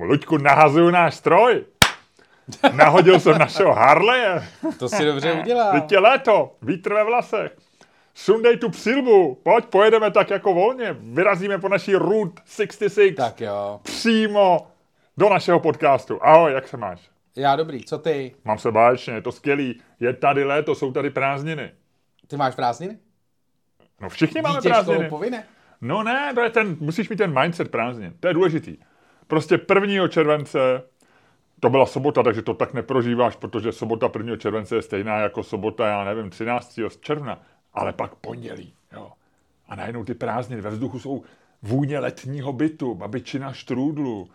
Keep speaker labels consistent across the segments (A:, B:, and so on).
A: Luďku, nahazuju náš stroj. Nahodil jsem našeho Harleje.
B: To si dobře udělal.
A: Teď je léto, vítr ve vlasech. Sundej tu přilbu, pojď, pojedeme tak jako volně. Vyrazíme po naší Route 66
B: Tak jo.
A: přímo do našeho podcastu. Ahoj, jak se máš?
B: Já dobrý, co ty?
A: Mám se báječně, je to skvělý. Je tady léto, jsou tady prázdniny.
B: Ty máš prázdniny?
A: No všichni máme
B: Dítě
A: prázdniny.
B: povinné?
A: No ne, to je ten, musíš mít ten mindset prázdnin. To je důležitý. Prostě 1. července, to byla sobota, takže to tak neprožíváš, protože sobota 1. července je stejná jako sobota, já nevím, 13. června. Ale pak pondělí, jo. A najednou ty prázdniny ve vzduchu jsou vůně letního bytu, babičina štrůdlu,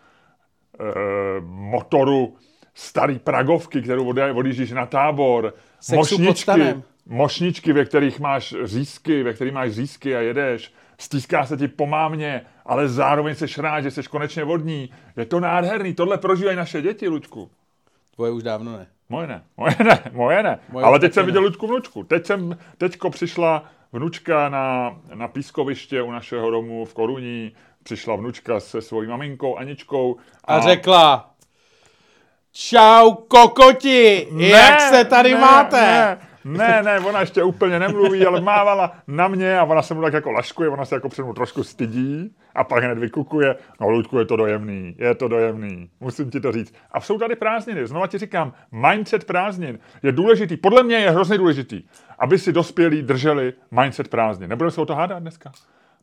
A: e, motoru starý pragovky, kterou odjíždíš na tábor,
B: Sexu
A: mošničky. Mošničky, ve kterých máš řízky, ve kterých máš řízky a jedeš, stýská se ti po mámě, ale zároveň seš rád, že jsi konečně vodní. Je to nádherný, tohle prožívají naše děti, Luďku.
B: Tvoje už dávno ne.
A: Moje ne, moje ne, moje ne.
B: Moje
A: Ale teď jsem
B: ne.
A: viděl Luďku vnučku. Teď jsem, teďko přišla vnučka na, na pískoviště u našeho domu v Koruní. Přišla vnučka se svojí maminkou Aničkou.
B: A řekla, čau kokoti, jak se tady
A: ne,
B: máte?
A: Ne, ne, ne, ona ještě úplně nemluví, ale mávala na mě a ona se mu tak jako laškuje, ona se jako před mnou trošku stydí a pak hned vykukuje. No, Luďku, je to dojemný, je to dojemný, musím ti to říct. A jsou tady prázdniny, znova ti říkám, mindset prázdnin je důležitý, podle mě je hrozně důležitý, aby si dospělí drželi mindset prázdnin. Nebudeme se o to hádat dneska.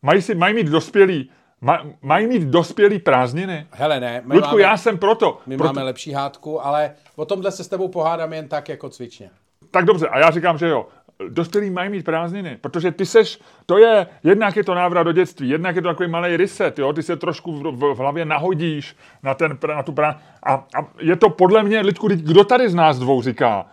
A: Mají, si, mají mít dospělí, maj, mají mít dospělí prázdniny.
B: Hele ne, my,
A: Luďku,
B: máme,
A: já jsem proto.
B: my
A: proto
B: máme lepší hádku, ale o tomhle se s tebou pohádám jen tak jako cvičně.
A: Tak dobře, a já říkám, že jo. Dospělí mají mít prázdniny, protože ty seš, to je, jednak je to návrat do dětství, jednak je to takový malý reset, jo, ty se trošku v, v, v hlavě nahodíš na, ten, na tu prá... A, a, je to podle mě, lidku, kdo tady z nás dvou říká,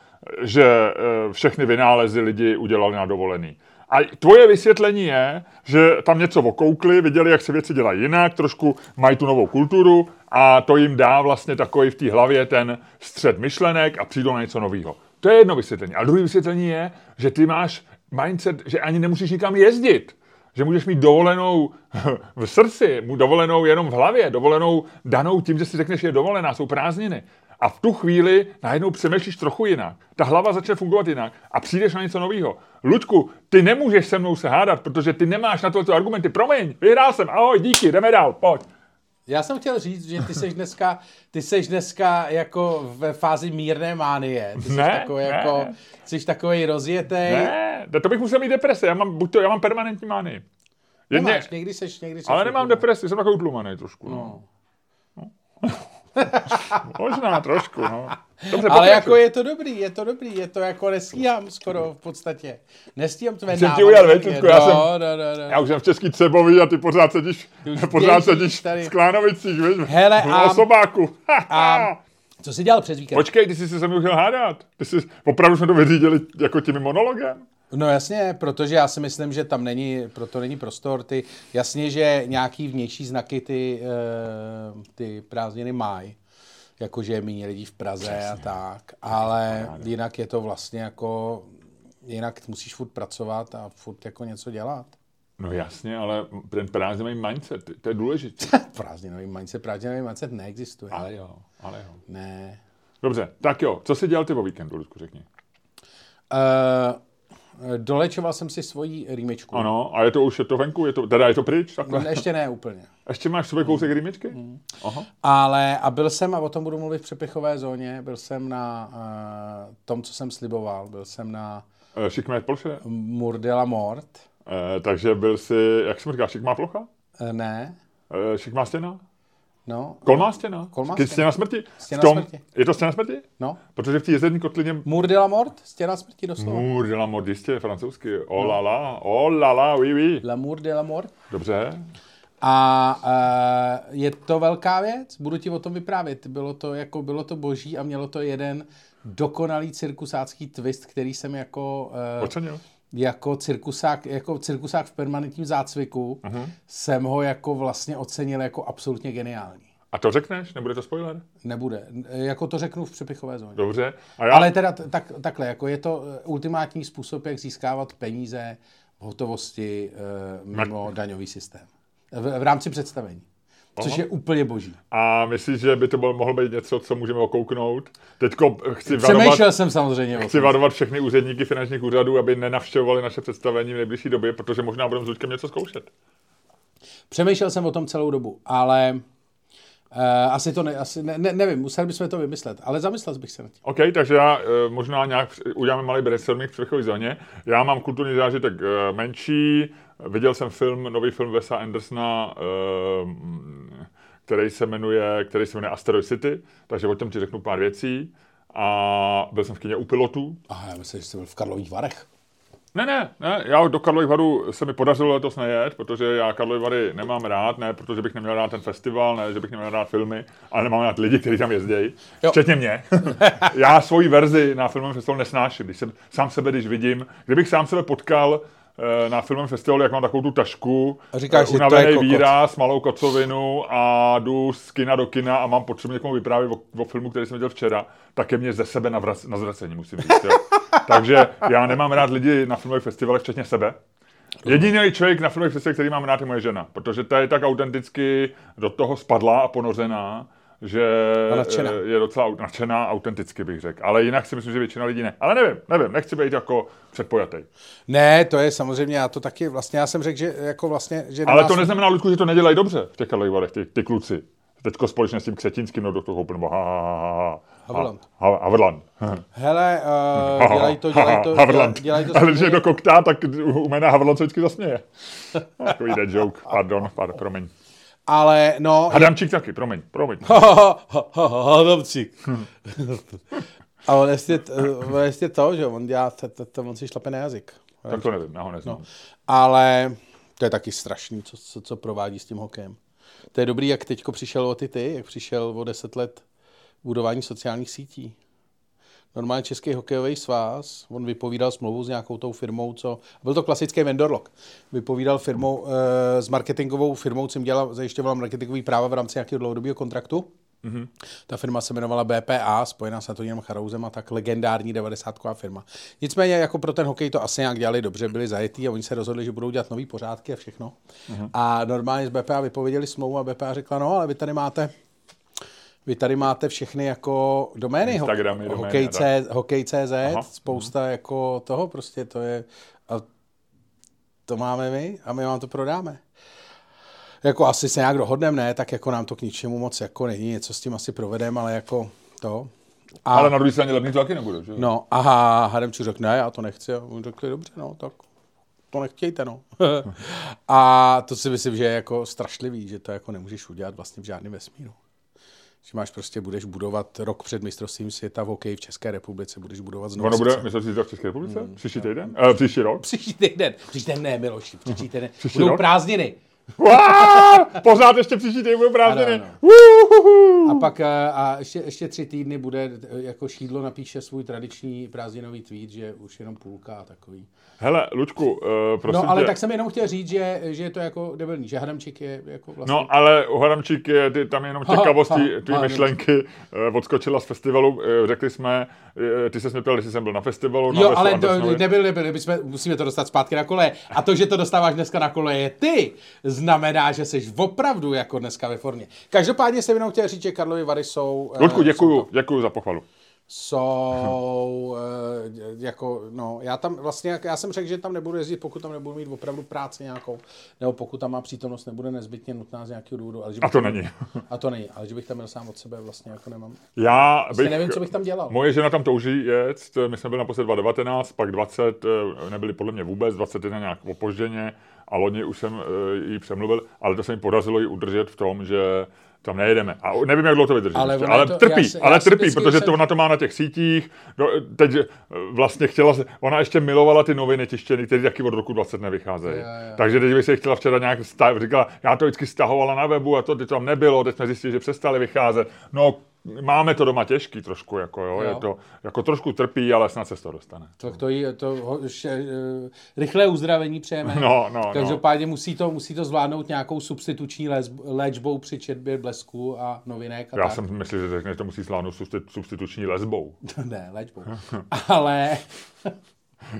A: že e, všechny vynálezy lidi udělali na dovolený. A tvoje vysvětlení je, že tam něco okoukli, viděli, jak se věci dělají jinak, trošku mají tu novou kulturu a to jim dá vlastně takový v té hlavě ten střed myšlenek a přijdou na něco nového. To je jedno vysvětlení. A druhé vysvětlení je, že ty máš mindset, že ani nemusíš nikam jezdit. Že můžeš mít dovolenou v srdci, dovolenou jenom v hlavě, dovolenou danou tím, že si řekneš, že je dovolená, jsou prázdniny. A v tu chvíli najednou přemýšlíš trochu jinak. Ta hlava začne fungovat jinak a přijdeš na něco nového. Ludku, ty nemůžeš se mnou se hádat, protože ty nemáš na tohle argumenty. Promiň, vyhrál jsem, ahoj, díky, jdeme dál, pojď.
B: Já jsem chtěl říct, že ty seš dneska, ty seš dneska jako ve fázi mírné mánie. Ty seš
A: Ne,
B: takový
A: ne.
B: jako, jsi takový rozjetej.
A: Ne, to bych musel mít deprese, já mám, buď to, já mám permanentní mánii. Jedně,
B: Nemáš, někdy seš, někdy seš
A: ale nemám
B: úplně.
A: depresi, jsem takový utlumaný trošku. No.
B: No.
A: Možná trošku, no. Dobře,
B: Ale
A: pokračuj.
B: jako je to dobrý, je to dobrý, je to jako nestíhám skoro v podstatě. Nestíhám tvé
A: Jsem ti
B: mě-
A: Ludku, já
B: no,
A: jsem-
B: no, no, no.
A: Já už jsem v Český Třebový a ty pořád sedíš,
B: už
A: pořád sedíš
B: tady.
A: v Klánovicích, víš?
B: Hele,
A: v
B: a-
A: osobáku.
B: a- Co jsi dělal přes víkend?
A: Počkej, ty jsi se se mnou chtěl hádat. Ty jsi, opravdu jsme to vyřídili jako tím monologem?
B: No jasně, protože já si myslím, že tam není, proto není prostor. Ty, jasně, že nějaký vnější znaky ty, eh, ty prázdniny mají, jakože je méně lidí v Praze a tak, ale jinak je to vlastně jako, jinak musíš furt pracovat a furt jako něco dělat.
A: No jasně, ale ten prázdný mindset, to je důležité.
B: Prázdninový mindset, prázdninový mindset neexistuje.
A: Ale jo, ale jo.
B: Ne.
A: Dobře, tak jo, co jsi dělal ty o víkendu, Ludku, řekni.
B: Uh, dolečoval jsem si svoji rýmičku.
A: Ano, a je to už, je to venku, je to, teda je to pryč, takhle?
B: Ještě ne úplně.
A: Ještě máš sobě kousek rýmičky?
B: Mm.
A: Aha.
B: Ale a byl jsem, a o tom budu mluvit v přepichové zóně, byl jsem na uh, tom, co jsem sliboval, byl jsem na
A: Eh, Šikmé ploše?
B: Murdela Mort.
A: Eh, takže byl jsi, jak jsem říkal, šikmá plocha?
B: Uh, ne,
A: Eh, šikmá stěna?
B: No,
A: Kolmá stěna?
B: Kolmá
A: Stěna,
B: stěna.
A: smrti?
B: Stěna
A: v tom,
B: smrti.
A: Je to stěna smrti?
B: no.
A: Protože v té jezerní kotlině
B: Murdela Mort, stěna smrti doslova.
A: Mur de la mort, jistě, francouzsky. Oh la la, oh la la, oui, oui.
B: La Mur de la Mort.
A: Dobře.
B: A uh, je to velká věc, budu ti o tom vyprávět. Bylo to, jako, bylo to boží a mělo to jeden dokonalý cirkusácký twist, který jsem jako, uh,
A: Ocenil.
B: Jako, cirkusák, jako cirkusák v permanentním zácviku uh-huh. jsem ho jako vlastně ocenil jako absolutně geniální.
A: A to řekneš? Nebude to spoiler?
B: Nebude. Jako to řeknu v přepichové zóně.
A: Dobře. A já,
B: Ale teda tak, takhle, jako je to eh, ultimátní způsob, jak získávat peníze hotovosti uh, mimo daňový systém. V, v rámci představení. Což
A: Aha.
B: je úplně boží.
A: A myslíš, že by to bylo, mohlo být něco, co můžeme okouknout? Teďko chci varovat,
B: Přemýšlel jsem samozřejmě o
A: chci varovat všechny úředníky finančních úřadů, aby nenavštěvovali naše představení v nejbližší době, protože možná budeme s Luďkem něco zkoušet.
B: Přemýšlel jsem o tom celou dobu, ale uh, asi to ne, asi ne, ne, nevím, museli bychom to vymyslet, ale zamyslel bych se nad tím.
A: OK, takže já eh, možná nějak uděláme malý brainstorming v přechové zóně. Já mám kulturní zážitek eh, menší, viděl jsem film, nový film Wesa Andersona, eh, který se jmenuje, který se jmenuje Asteroid City, takže o tom ti řeknu pár věcí. A byl jsem v kině u pilotů.
B: Aha, já myslím, že jsi byl v Karlových Varech.
A: Ne, ne, ne, já do Karlových Varů se mi podařilo letos nejet, protože já Karlovy Vary nemám rád, ne protože bych neměl rád ten festival, ne, že bych neměl rád filmy, ale nemám rád lidi, kteří tam jezdí,
B: Jo.
A: včetně mě. já svoji verzi na filmovém festivalu nesnáším, když jsem sám sebe, když vidím, kdybych sám sebe potkal na filmovém festivalu, jak mám takovou tu tašku,
B: A říkáš
A: eh, unavený výraz, malou kocovinu a jdu z kina do kina a mám potřebu někomu vyprávět o, o filmu, který jsem viděl včera, tak je mě ze sebe na, vrac, na zvracení, musím říct. Jo. Takže já nemám rád lidi na filmových festivalech, včetně sebe. Jediný člověk na filmových festivalech, který mám rád, je moje žena, protože ta je tak autenticky do toho spadla a ponořená, že
B: nadšená.
A: eh, je docela nadšená, autenticky bych řekl. Ale jinak si myslím, že většina lidí ne. Ale nevím, nevím, nechci být jako předpojatý.
B: Ne, to je samozřejmě, já to taky, vlastně já jsem řekl, že jako vlastně, že
A: Ale to neznamená, Ludku, že to nedělají dobře v těch Karlových ty, ty kluci. Teďko společně s tím Křetínským, no do toho nebo ha, ha, ha, ha,
B: Havrland.
A: ha, Havrland.
B: Hele, uh, dělají to, dělají to,
A: Havrland.
B: dělají to
A: Ale když někdo koktá, tak u jména Havrland se vždycky zasměje. Takový dead joke, pardon, pardon, promiň.
B: Ale no,
A: Hadamčík taky, promiň, promiň.
B: Hadamčík. A on ještě, on ještě to, že on dělá, to, to, to, on si šlape na jazyk.
A: Tak to nevím, já ho neznám.
B: No. Ale to je taky strašný, co, co, co provádí s tím hokejem. To je dobrý, jak teďko přišel o ty ty, jak přišel o 10 let budování sociálních sítí. Normálně Český hokejový svaz, on vypovídal smlouvu s nějakou tou firmou, co... Byl to klasický vendor lock. Vypovídal firmou, e, s marketingovou firmou, co jim dělala, zajišťovala marketingový práva v rámci nějakého dlouhodobého kontraktu. Mm-hmm. Ta firma se jmenovala BPA, spojená s Antoniem Charouzem a tak legendární 90 firma. Nicméně jako pro ten hokej to asi nějak dělali dobře, byli zajetí a oni se rozhodli, že budou dělat nové pořádky a všechno. Mm-hmm. A normálně z BPA vypověděli smlouvu a BPA řekla, no ale vy tady máte vy tady máte všechny jako domény, ho-
A: domény
B: hokej,
A: a tak.
B: C, hokej.cz,
A: Aha.
B: spousta jako toho prostě, to je, a to máme my a my vám to prodáme. Jako asi se nějak dohodneme, ne, tak jako nám to k ničemu moc jako není, něco s tím asi provedeme, ale jako to. A,
A: Ale na druhé straně levný to taky nebude, že?
B: No, aha, Hademču řekl, ne, já to nechci. A oni řekli, dobře, no, tak to nechtějte, no. a to si myslím, že je jako strašlivý, že to jako nemůžeš udělat vlastně v žádném vesmíru. Že máš prostě, budeš budovat rok před mistrovstvím světa v hokeji v České republice, budeš budovat znovu.
A: Ono bude, myslím si, v České republice? Příští týden? Eh, příští rok?
B: Příští týden, příští týden ne, Miloši, příští týden.
A: Příští
B: Budou
A: rok?
B: prázdniny.
A: Uá, Pořád ještě příští týden budou prázdniny.
B: A pak a, a ještě, ještě tři týdny bude, eh, jako šídlo napíše svůj tradiční prázdninový tweet, že už jenom půlka a takový.
A: Hele, Lučku, uh, prosím
B: No, ale
A: tě.
B: tak jsem jenom chtěl říct, že, že je to jako debilní, že Hadamčík je jako vlastně...
A: No, ale u Hadamčík je, ty, tam je jenom těkavostí,
B: aha,
A: myšlenky uh, odskočila z festivalu, uh, řekli jsme, uh, ty se mě ptal, jestli jsem byl na festivalu. na
B: Jo,
A: Wesu
B: ale to nebyl, nebyl, my jsme, musíme to dostat zpátky na kole. A to, že to dostáváš dneska na kole je ty, znamená, že jsi opravdu jako dneska ve formě. Každopádně jsem jenom chtěl říct, že Karlovy Vary jsou... eh,
A: Ludku,
B: jsou
A: děkuju,
B: to-
A: děkuju za pochvalu.
B: Jsou eh, jako, no, já tam vlastně, já jsem řekl, že tam nebudu jezdit, pokud tam nebudu mít opravdu práci nějakou, nebo pokud tam má přítomnost nebude nezbytně nutná z nějakého důvodu. Ale že
A: A to
B: tam-
A: není.
B: A to není, ale že bych tam byl sám od sebe vlastně jako nemám.
A: Já
B: Vlastně
A: bych,
B: nevím, co bych tam dělal.
A: Moje žena tam touží jet, my jsme byli naposled 2019, pak 20, eh, nebyli podle mě vůbec, 21 nějak opožděně a loni už jsem eh, jí přemluvil, ale to se mi podařilo ji udržet v tom, že tam nejedeme. A nevím, jak dlouho to vydrží.
B: Ale ono
A: ale
B: to-
A: trpí,
B: já si-
A: ale
B: já
A: trpí, protože
B: jsem-
A: to ona to má na těch sítích. No, teď eh, vlastně chtěla, se- ona ještě milovala ty noviny tištěny, které taky od roku 20 nevycházejí. Takže teď bych se chtěla včera nějak stav, říkala, já to vždycky stahovala na webu a to teď tam nebylo, teď jsme zjistili, že přestali vycházet. No, máme to doma těžký trošku, jako jo,
B: Jo.
A: je to, jako trošku trpí, ale snad se z toho dostane.
B: Tak to, jí- to ho, še, uh, rychlé uzdravení přejeme.
A: No, no, no.
B: Každopádně musí to, musí to zvládnout nějakou substituční léčbou při četbě blesku a novinek. A
A: Já
B: tak.
A: jsem myslel, že řekne, že to musí zvládnout substi- substituční lesbou.
B: ne, léčbou. Ale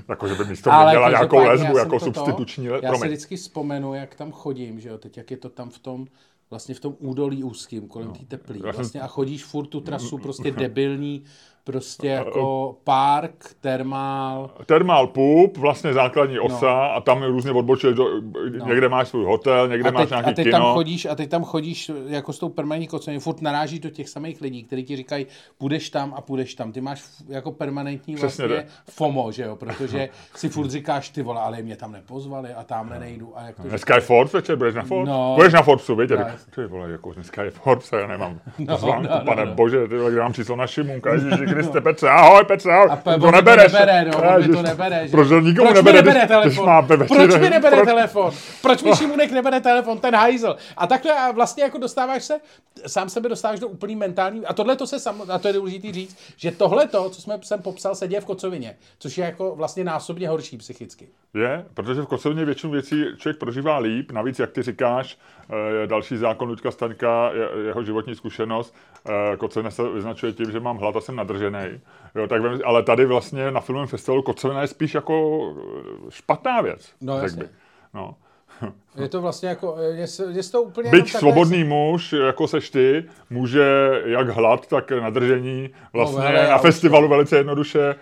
A: jako, že by místo mě měla nějakou lesbu jako substituční
B: lesbu. Já si vždycky vzpomenu, jak tam chodím, že jo, teď jak je to tam v tom, vlastně v tom údolí úzkým, kolem no. té teplý. Vlastně a chodíš furt tu trasu prostě debilní, prostě jako park, termál.
A: Termál pup, vlastně základní no. osa no. a tam různě odbočili, do, no. někde máš svůj hotel, někde a teď, máš nějaký
B: a teď
A: kino.
B: Tam chodíš, a teď tam chodíš jako s tou permanentní kocenou, furt naráží do těch samých lidí, kteří ti říkají, půjdeš tam a půjdeš tam. Ty máš jako permanentní Přesně vlastně de. FOMO, že jo, protože si furt říkáš, ty vole, ale mě tam nepozvali a tamhle nejdu. A jak to
A: dneska je Forbes večer, budeš na Forbes? No, budeš na Forbesu, víte? No, ty vole, jako dneska je Forbes, já nemám no, zvánku, no, no, pane no. bože, ty vole, mám číslo na Šimunka, Ježiši Kriste, Petře, ahoj Petře, ahoj. A
B: pe, to nebereš. To nebere, no, to nebere. Že?
A: Proč to nikomu
B: Proč
A: nebere,
B: nebere telefon? Proč mi nebere proč? telefon? Proč mi Šimunek nebere telefon? Ten hajzl. A takhle vlastně jako dostáváš se, sám sebe dostáváš do úplný mentální, a tohle to se sam, a to je důležité říct, že tohle to, co jsme jsem popsal, se děje v kocovině, což je jako vlastně násobně horší psychicky.
A: Je, protože v kocovině většinu věcí člověk prožívá líp, navíc, jak ty říkáš, eh, další zákon Luďka Staňka, jeho životní zkušenost, kocovina se vyznačuje tím, že mám hlad a jsem nadržený. Jo, tak vím, ale tady vlastně na filmovém festivalu kocovina je spíš jako špatná věc.
B: No, jasně.
A: No.
B: Je to vlastně jako, je, je to úplně...
A: Byť svobodný takhle... muž, jako seš ty, může jak hlad, tak nadržení vlastně no, hele, na festivalu velice jednoduše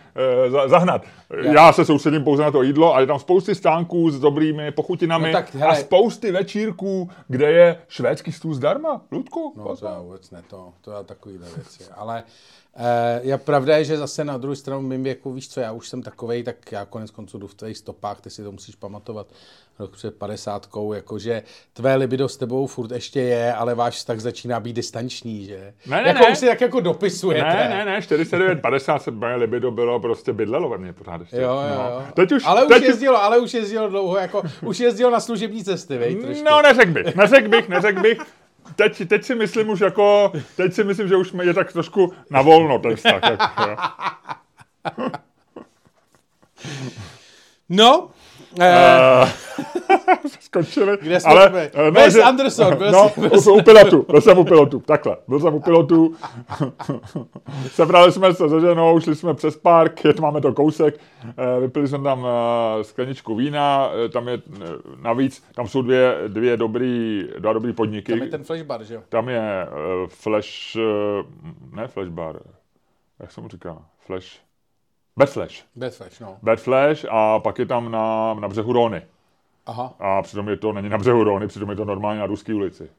A: eh, zahnat. Já. já se soustředím pouze na to jídlo a je tam spousty stánků s dobrými pochutinami no, tak, hele. a spousty večírků, kde je švédský stůl zdarma. Ludku?
B: No to já vůbec ne, to, to je takovýhle věci. Ale Eh, je pravda je, že zase na druhou stranu mým věku, víš co, já už jsem takovej, tak já konec konců jdu v tvých stopách, ty si to musíš pamatovat rok před padesátkou, jakože tvé libido s tebou furt ještě je, ale váš vztah začíná být distanční, že?
A: Ne, ne,
B: jako
A: ne.
B: už si tak jako dopisujete.
A: Ne, ne, ne, 49, 50 se moje libido bylo prostě bydlelo ve mně pořád ještě.
B: Jo, jo, no. jo.
A: Teď už,
B: ale
A: teď
B: už jezdilo, ale už jezdilo dlouho, jako už jezdilo na služební cesty, vej, trošku.
A: No, neřekl bych, neřekl bych, neřekl bych teď, teď si myslím už jako, teď si myslím, že už je tak trošku na volno ten vztah. Jako,
B: no,
A: Uh, skončili.
B: Kde jsme ale, byli? Uh, no, že, Anderson.
A: Byl no, jsi, u pilotu. Byl jsem u pilotu. Takhle. Byl jsem u pilotu. Sebrali jsme se se ženou, šli jsme přes park, máme to kousek. Uh, vypili jsme tam skleničku vína. Tam je navíc, tam jsou dvě, dvě dobrý, dva dobrý podniky.
B: Tam je ten flash bar, že jo?
A: Tam je uh, flash, uh, ne flash bar, jak se mu říká? Flash, Bad Flash.
B: Bad Flash, no.
A: Bad Flash a pak je tam na, na břehu Rony.
B: Aha.
A: A přitom je to, není na břehu Rony, přitom je to normálně na ruské ulici.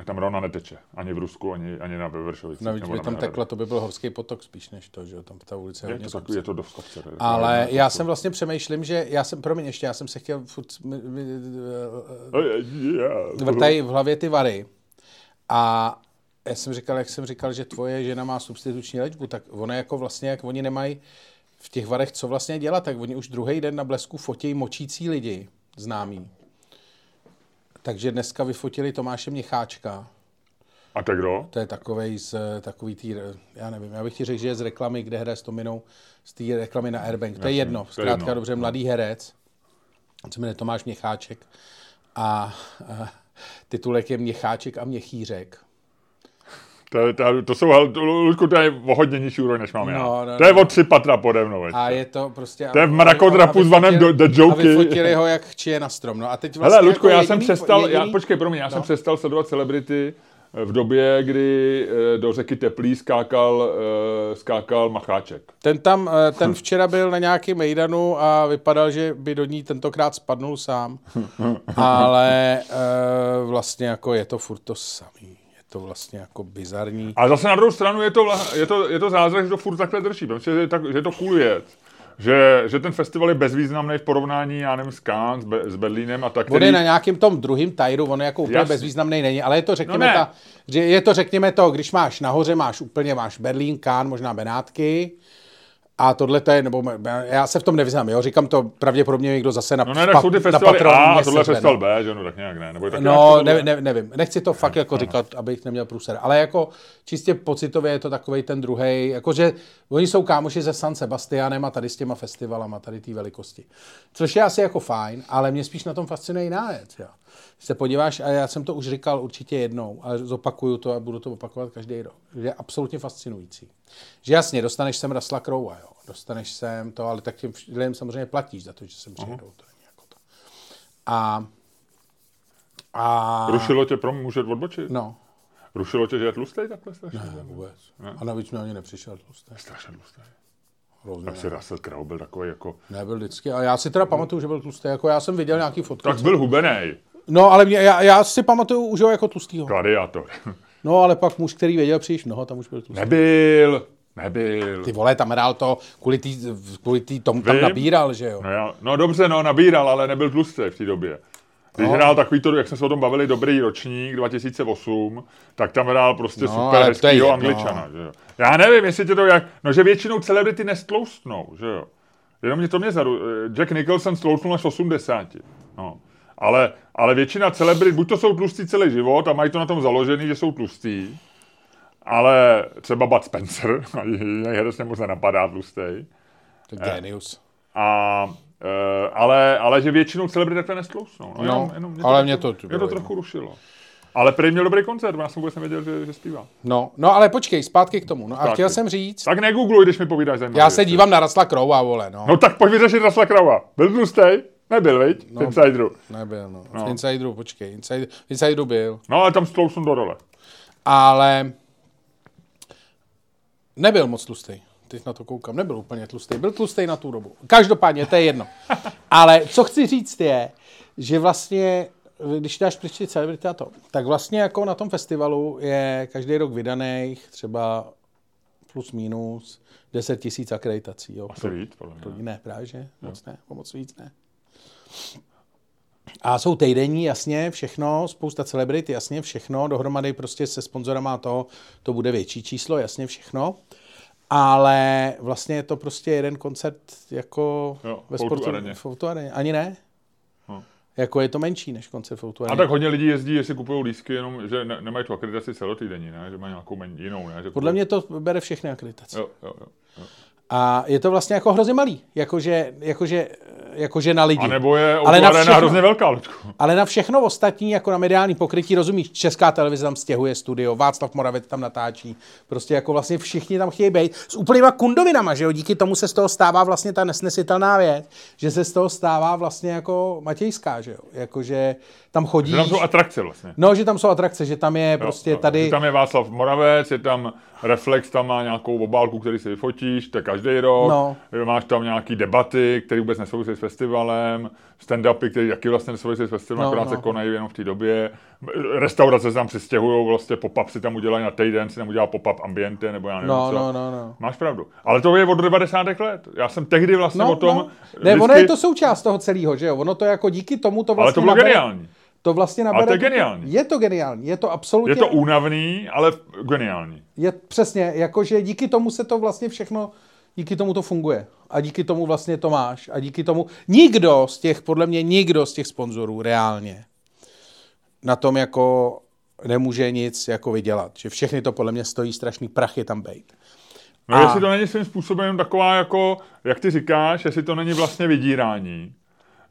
A: A tam Rona neteče. Ani v Rusku, ani, ani na Vršovici.
B: No, by tam tekla, to by byl horský potok spíš než to, že tam ta ulice
A: je, to takový, je to dost kopce.
B: Ale já jsem vlastně přemýšlím, že já jsem, promiň ještě, já jsem se chtěl furt vrtají v hlavě ty vary. A já jsem říkal, jak jsem říkal, že tvoje žena má substituční léčbu, tak ono jako vlastně, jak oni nemají v těch varech co vlastně dělat, tak oni už druhý den na blesku fotějí močící lidi, známí. Takže dneska vyfotili Tomáše Měcháčka.
A: A to kdo?
B: To je takovej z takový tý, já nevím, já bych ti řekl, že je z reklamy, kde hraje s Tominou, z té reklamy na Airbank. To je jedno, zkrátka dobře, mladý herec, se jmenuje Tomáš Měcháček a, a titulek je Měcháček a Měchýřek.
A: To, to, to jsou, Ludku, to je o hodně nižší úroveň, než mám no, já. No, no, to je o tři patra pode mnou.
B: A je to prostě...
A: To je v mrakodrapu zvaném The Joky.
B: A vyfotili ho, jak čije na strom. No a teď
A: vlastně Hele, Ludku, jako já jediný, jsem přestal, jediný... já, počkej, promiň, já no. jsem přestal sledovat celebrity v době, kdy eh, do řeky Teplý skákal, eh, skákal Macháček.
B: Ten tam, eh, ten včera byl na nějakém mejdanu a vypadal, že by do ní tentokrát spadnul sám. Ale vlastně jako je to furt to samý to vlastně jako bizarní.
A: A zase na druhou stranu je to, je to, je to zázrak, že to furt takhle drží. Myslím, že je, tak, že je to cool věc. Že, že ten festival je bezvýznamný v porovnání, já nevím, s Cannes, s, Be, s Berlínem a tak.
B: Který... na nějakém tom druhém tajru, on jako úplně Jasný. bezvýznamný není, ale je to, řekněme, no ta, že je to, řekněme to, když máš nahoře, máš úplně, máš Berlín, Cannes, možná Benátky, a tohle to je, nebo já se v tom nevyznám, jo, říkám to pravděpodobně někdo zase na
A: No ne, tak jsou ty festivaly A a tohle festival no. B, že no, tak nějak ne. Nebo tak
B: no, ne, ne, nevím, nechci to fakt jako říkat, abych neměl průser, ale jako čistě pocitově je to takový ten druhý, jakože oni jsou kámoši se San Sebastianem a tady s těma festivalama, tady té velikosti. Což je asi jako fajn, ale mě spíš na tom fascinuje jiná věc, jo. Se podíváš, a já jsem to už říkal určitě jednou, ale zopakuju to a budu to opakovat každý rok, že je absolutně fascinující. Že jasně, dostaneš sem Rasla Crowe, jo, dostaneš sem to, ale tak těm lidem samozřejmě platíš za to, že sem přijedou. To není jako to. A, a...
A: Rušilo tě, pro může odbočit?
B: No,
A: Rušilo tě, že je tlustej takhle strašně?
B: ne, vůbec. A navíc mi ani nepřišel tlustý.
A: Strašně tlustej.
B: Hrozně.
A: Tak si Russell Crowe byl takový jako...
B: Nebyl vždycky. A já si teda pamatuju, že byl tlustý. Jako já jsem viděl nějaký fotky.
A: Tak byl hubenej.
B: No, ale mě, já, já, si pamatuju už ho jako tlustýho.
A: Gladiátor.
B: No, ale pak muž, který věděl příliš mnoho, tam už byl tlustý.
A: Nebyl. Nebyl.
B: Ty vole, tam hrál to, kvůli, tý, kvůli tý, tomu tam
A: Vím.
B: nabíral, že jo.
A: No, já, no dobře, no, nabíral, ale nebyl tlustý v té době. Když
B: No.
A: hrál takový to, jak jsme se o tom bavili, dobrý ročník 2008, tak tam hrál prostě
B: No,
A: super
B: je
A: hezkýho angličana. Že jo. Já nevím, jestli tě to jak... No, že většinou celebrity nestloustnou, že jo. Jenom mě to mě zaru... Jack Nicholson stloustnul až v 80. No. Ale, ale většina celebrit, buď to jsou tlustí celý život a mají to na tom založený, že jsou tlustí, ale třeba Bud Spencer, jiný herec mě moc nenapadá tlustý.
B: To je genius.
A: A, e, ale, ale že většinou celebrit takhle nestlousnou. No,
B: No,
A: jenom,
B: ale
A: tak-
B: mě to-
A: mě to trochu rušilo. Ale prý měl dobrý koncert, já jsem vůbec nevěděl, že, že zpívá.
B: No, no, ale počkej, zpátky k tomu. No a
A: Zpátky.
B: chtěl jsem říct,
A: Tak negoogluj, když mi povídáš zajímavé
B: já se dívám na Rasla Crowe, vole, no.
A: No tak pojď vyřešit Rasla Krava. Byl tlustej? Nebyl, viď? No. Insideru.
B: Nebyl, no.
A: No.
B: V Insideru, počkej, Inside, v Insideru byl.
A: No ale tam stlousnu do role.
B: Ale nebyl moc tlustý. Teď na to koukám, nebyl úplně tlustý. Byl tlustý na tu dobu. Každopádně, to je jedno. Ale co chci říct je, že vlastně, když dáš pryč celebrity a to, tak vlastně jako na tom festivalu je každý rok vydaných třeba plus minus 10 tisíc akreditací. Jo,
A: Asi víc, podle mě.
B: ne, právě že? Moc ne, moc víc ne. A jsou týdenní, jasně, všechno, spousta celebrit, jasně, všechno, dohromady prostě se sponzorama to, to bude větší číslo, jasně, všechno. Ale vlastně je to prostě jeden koncert jako
A: Jo,
B: ve sportu. V. Ani ne.
A: No.
B: Jako je to menší než koncert v
A: A tak hodně lidí jezdí, jestli kupují lístky, jenom, že ne, nemají tu akreditaci celotýdenní, ne? Že mají nějakou men, jinou, ne? Že
B: Podle mě to bere všechny akreditace.
A: Jo, jo, jo.
B: A je to vlastně jako hrozně malý, jakože, jakože, jakože na lidi.
A: A nebo je
B: Ale na všechno.
A: hrozně velká, Luďku.
B: Ale na všechno ostatní, jako na mediální pokrytí, rozumíš, Česká televize tam stěhuje studio, Václav Moravec tam natáčí, prostě jako vlastně všichni tam chtějí být s úplnýma kundovinama, že jo, díky tomu se z toho stává vlastně ta nesnesitelná věc, že se z toho stává vlastně jako matějská, že jo, jakože tam chodí,
A: Že tam jsou atrakce vlastně.
B: no, že tam jsou atrakce, že tam je prostě
A: Jo, jo.
B: tady,
A: Že Tam je Václav Moravec, je tam Reflex, tam má nějakou obálku, který si vyfotíš, to je každý rok.
B: No.
A: Máš tam nějaký debaty, které vůbec nesouvisí s festivalem, stand-upy, které taky vlastně nesouvisí s festivalem,
B: No,
A: akorát
B: no.
A: se konají jenom v té době. Restaurace se tam přistěhují, vlastně pop-up si tam udělají na týden, si tam udělá pop-up ambiente, nebo já nevím
B: no,
A: co.
B: no, no, no.
A: Máš pravdu. Ale to je od 90. let. Já jsem tehdy vlastně
B: No,
A: o tom...
B: no. Ne, ono je to součást toho celého, že jo? Ono to jako díky tomu to
A: Ale
B: vlastně
A: to bylo
B: nabere,
A: geniální.
B: To vlastně nabere,
A: to je geniální.
B: Je to geniální, je to absolutně...
A: Je to únavný, ale geniální.
B: Je přesně, jakože díky tomu se to vlastně všechno, díky tomu to funguje. A díky tomu vlastně to máš. A díky tomu nikdo z těch, podle mě nikdo z těch sponzorů reálně na tom jako nemůže nic jako vydělat. Že všechny to podle mě stojí strašný prachy tam bejt.
A: No
B: A-
A: jestli to není svým způsobem taková jako, jak ty říkáš, jestli to není vlastně vydírání.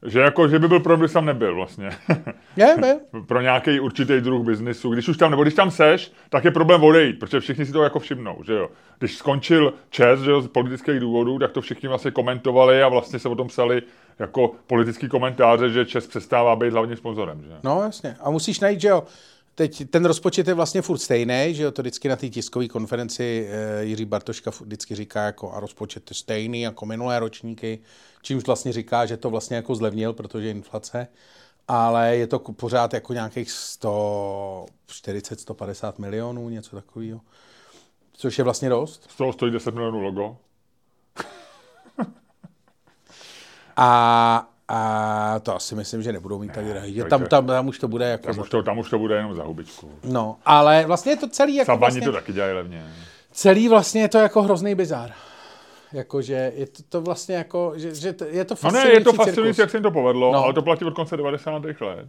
A: Že jako, že by byl problém, když tam nebyl vlastně.
B: Je, je.
A: Pro nějaký určitý druh biznisu. Když už tam, nebo když tam seš, tak je problém odejít, protože všichni si to jako všimnou, že jo. Když skončil čes, že jo, z politických důvodů, tak to všichni vlastně komentovali a vlastně se o tom psali jako politický komentáře, že Čes přestává být hlavním sponzorem, že?
B: No jasně. A musíš najít, že jo, teď ten rozpočet je vlastně furt stejný, že jo, to vždycky na té tiskové konferenci eh, Jiří Bartoška vždycky říká jako a rozpočet je stejný jako minulé ročníky, čímž vlastně říká, že to vlastně jako zlevnil, protože inflace, ale je to pořád jako nějakých 140-150 milionů, něco takového. Což je vlastně dost.
A: Z toho stojí 10 milionů logo.
B: A, a to asi myslím, že nebudou mít tak drahý. Tam, tam, tam už to bude jako...
A: Tam už, to, tam už to bude jenom za hubičku.
B: No, ale vlastně je to celý jako
A: Sabani
B: vlastně...
A: to taky dělají levně.
B: Celý vlastně je to jako hrozný bizár. Jakože je to, to vlastně jako, že, že to, je to
A: No
B: fascinující
A: ne, je to fascinující, jak se jim to povedlo,
B: No.
A: no. ale to platí od konce 90. let.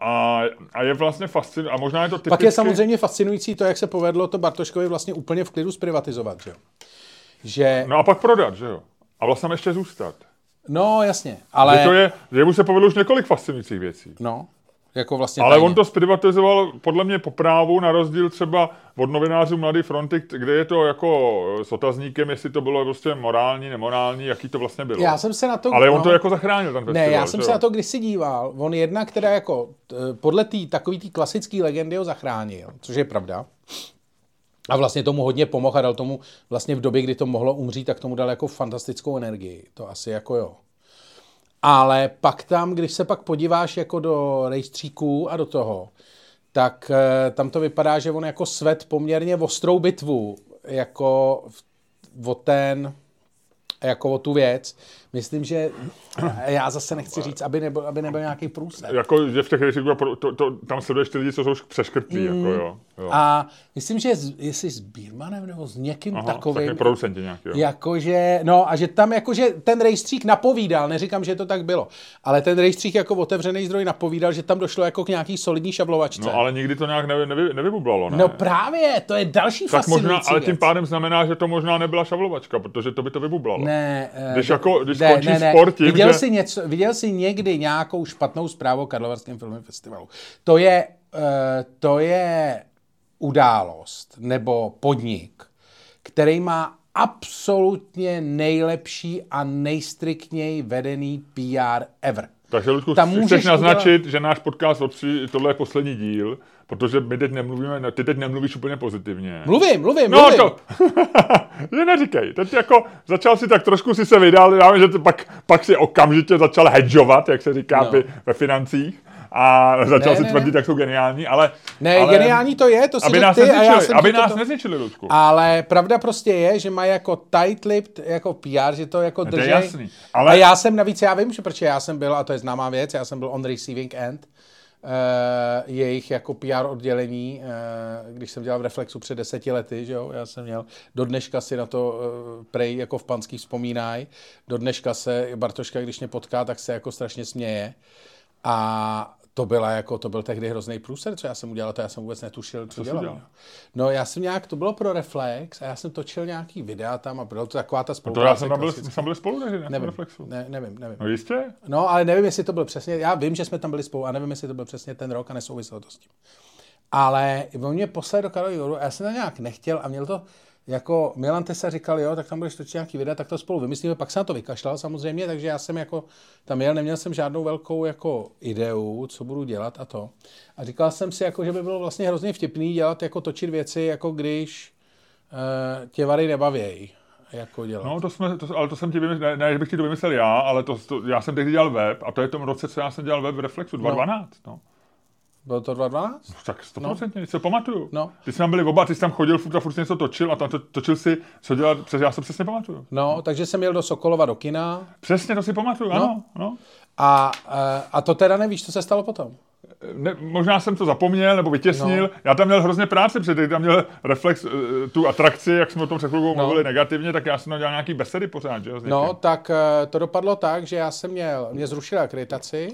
A: A, a je vlastně fascinující, a možná je to typicky...
B: Pak je samozřejmě fascinující to, jak se povedlo to Bartoškovi vlastně úplně v klidu zprivatizovat, že jo. Že,
A: No a pak prodat, že jo? A vlastně tam ještě zůstat.
B: No jasně,
A: Ale... Že to je, že mu se povedlo už několik fascinujících věcí.
B: no, Jako vlastně
A: Ale
B: tajně.
A: on to zprivatizoval podle mě po právu, na rozdíl třeba od novinářů Mladé fronty, kde je to jako s otazníkem, jestli to bylo prostě morální, nemorální, jaký to vlastně bylo.
B: Já jsem se na to...
A: Ale on
B: no.
A: to jako zachránil, ten festival.
B: Ne, já jsem
A: že
B: se
A: jo?
B: na to kdysi díval. On jedna, která jako t- podle té takový té klasické legendy ho zachránil, což je pravda. A vlastně tomu hodně pomohl a dal tomu vlastně v době, kdy to mohlo umřít, tak tomu dal jako fantastickou energii. To asi jako jo. Ale pak tam, když se pak podíváš jako do rejstříků a do toho, tak eh, tam to vypadá, že on jako svet poměrně ostrou bitvu, jako v- o ten, jako o tu věc. Myslím, že já zase nechci říct, aby nebyl, aby nebyl nějaký průser.
A: Jako, že v těch rejstříků, to, to, tam sleduješ ty lidi, co jsou přeškrtlí, mm. jako jo. jo.
B: A myslím, že s, jestli s Bírmanem nebo s někým
A: Aha,
B: takovým,
A: producenti nějaký, jo.
B: Jakože, no a že tam jakože ten rejstřík napovídal, neříkám, že to tak bylo, ale ten rejstřík jako otevřený zdroj napovídal, že tam došlo jako k nějaký solidní šavlovačce.
A: No ale nikdy to nějak nevy, nevy, nevybublalo, ne?
B: no právě, to je další
A: tak možná, ale
B: věc.
A: tím pádem znamená, že to možná nebyla šavlovačka, protože to by to vybublalo.
B: Ne, eh,
A: Když
B: ne,
A: jako- když skončí
B: ne, ne.
A: sport tím,
B: viděl
A: že-
B: jsi něco, viděl jsi někdy nějakou špatnou zprávu o Karlovarském filmovém festivalu. To je, eh, to je událost nebo podnik, který má absolutně nejlepší a nejstriktněji vedený PR ever.
A: Takže, Ludku,
B: Tam
A: chceš
B: můžeš
A: naznačit, že náš podcast otří, tohle je poslední díl, protože my teď nemluvíme, ty teď nemluvíš úplně pozitivně.
B: Mluvím, mluvím,
A: No
B: mluvím.
A: to, že neříkej, teď jako začal si tak trošku si se vydal, já vím, že pak, pak si okamžitě začal hedžovat, jak se říká
B: No.
A: no. ve financích a začal
B: Ne,
A: si
B: ne,
A: tvrdit,
B: ne.
A: jak jsou geniální, ale...
B: Ne,
A: ale,
B: geniální to je, to si
A: aby nás,
B: ty a já
A: nezničili,
B: jsem
A: aby
B: ti to-
A: nás nezničili, Ludku.
B: Ale pravda prostě je, že mají jako tight-lipped jako PR, že to jako drží.
A: jasný,
B: Ale... A já jsem navíc, já vím, že protože já jsem byl, a to je známá věc, já jsem byl on receiving end uh, jejich jako PR oddělení, uh, když jsem dělal v Reflexu před deseti lety, že jo, já jsem měl, do dneška si na to uh, prej jako v Panský vzpomínají, do dneška se Bartoška, když mě potká, tak se jako strašně směje. A to byla jako, to byl tehdy hrozný průser, co já jsem udělal, to já jsem vůbec netušil, co, dělám.
A: dělal?
B: No já jsem nějak, to bylo pro Reflex a já jsem točil nějaký videa tam a bylo to taková ta
A: To
B: spolupráce.
A: já jsem tam byl, jsme byli spolu, ne? Na
B: nevím,
A: Reflexu.
B: ne, nevím, nevím.
A: No jistě?
B: No, ale nevím, jestli to byl přesně, já vím, že jsme tam byli spolu a nevím, jestli to byl přesně ten rok a nesouviselo to s tím. Ale on mě poslal do Karlovy a já jsem to nějak nechtěl a měl to jako Milan Tesa říkal, jo, tak tam budeš točit nějaký videa, tak to spolu vymyslíme. Pak jsem na to vykašlal samozřejmě, takže já jsem jako tam jel, neměl jsem žádnou velkou jako ideu, co budu dělat a to. A říkal jsem si, jako, že by bylo vlastně hrozně vtipný dělat, jako točit věci, jako když uh, tě vary nebavějí. Jako dělat.
A: No, to jsme, to, ale to jsem ti vymyslel, ne, ne, že bych ti to vymyslel já, ale to, to, já jsem tehdy dělal web a to je v tom roce, co já jsem dělal web v Reflexu, 2012. No.
B: Bylo to 2012?
A: Tak stoprocentně, no. si to pamatuju.
B: No.
A: Ty jsi tam byli oba, ty jsi tam chodil furt a furt něco točil a tam to, točil si, co dělat, přes, já se přesně pamatuju.
B: No, takže jsem jel do Sokolova do kina
A: Přesně, to si pamatuju, no. ano. No.
B: a, a to teda nevíš, co se stalo potom.
A: Ne, možná jsem to zapomněl nebo vytěsnil. No. Já tam měl hrozně práce, protože tam měl reflex, eh, tu atrakci, jak jsme o tom před chvilkou
B: No.
A: mluvili negativně, tak já jsem tam dělal nějaký besedy pořád, že.
B: No, tak eh, to dopadlo tak, že já jsem měl, mě zrušili akreditaci,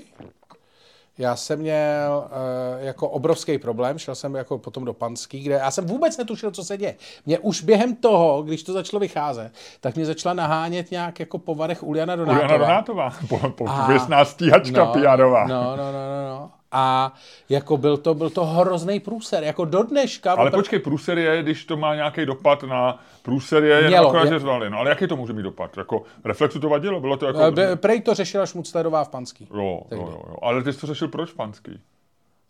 B: já jsem měl uh, jako obrovský problém, šel jsem jako potom do Panský, kde já jsem vůbec netušil, co se děje. Mě už během toho, když to začalo vycházet, tak mě začala nahánět nějak jako po varech Uliana Donátová.
A: Uliana Donátová, po, po,
B: A-
A: pověstná stíhačka
B: no,
A: PRová.
B: No, no, no, no, no. A jako byl to, byl to hrozný průser, jako do dneška.
A: Ale
B: opr-
A: počkej, průser je, když to má nějaký dopad na průser je,
B: Mělo,
A: akorát,
B: je-
A: zvali. No, ale jaký to může mít dopad? Jako, reflexu to vadilo? Bylo to jako...
B: Eh, be- Prej to řešila Šmuclerová v Panský.
A: Jo, jo, jo, jo, ale ty jsi to řešil proč panský?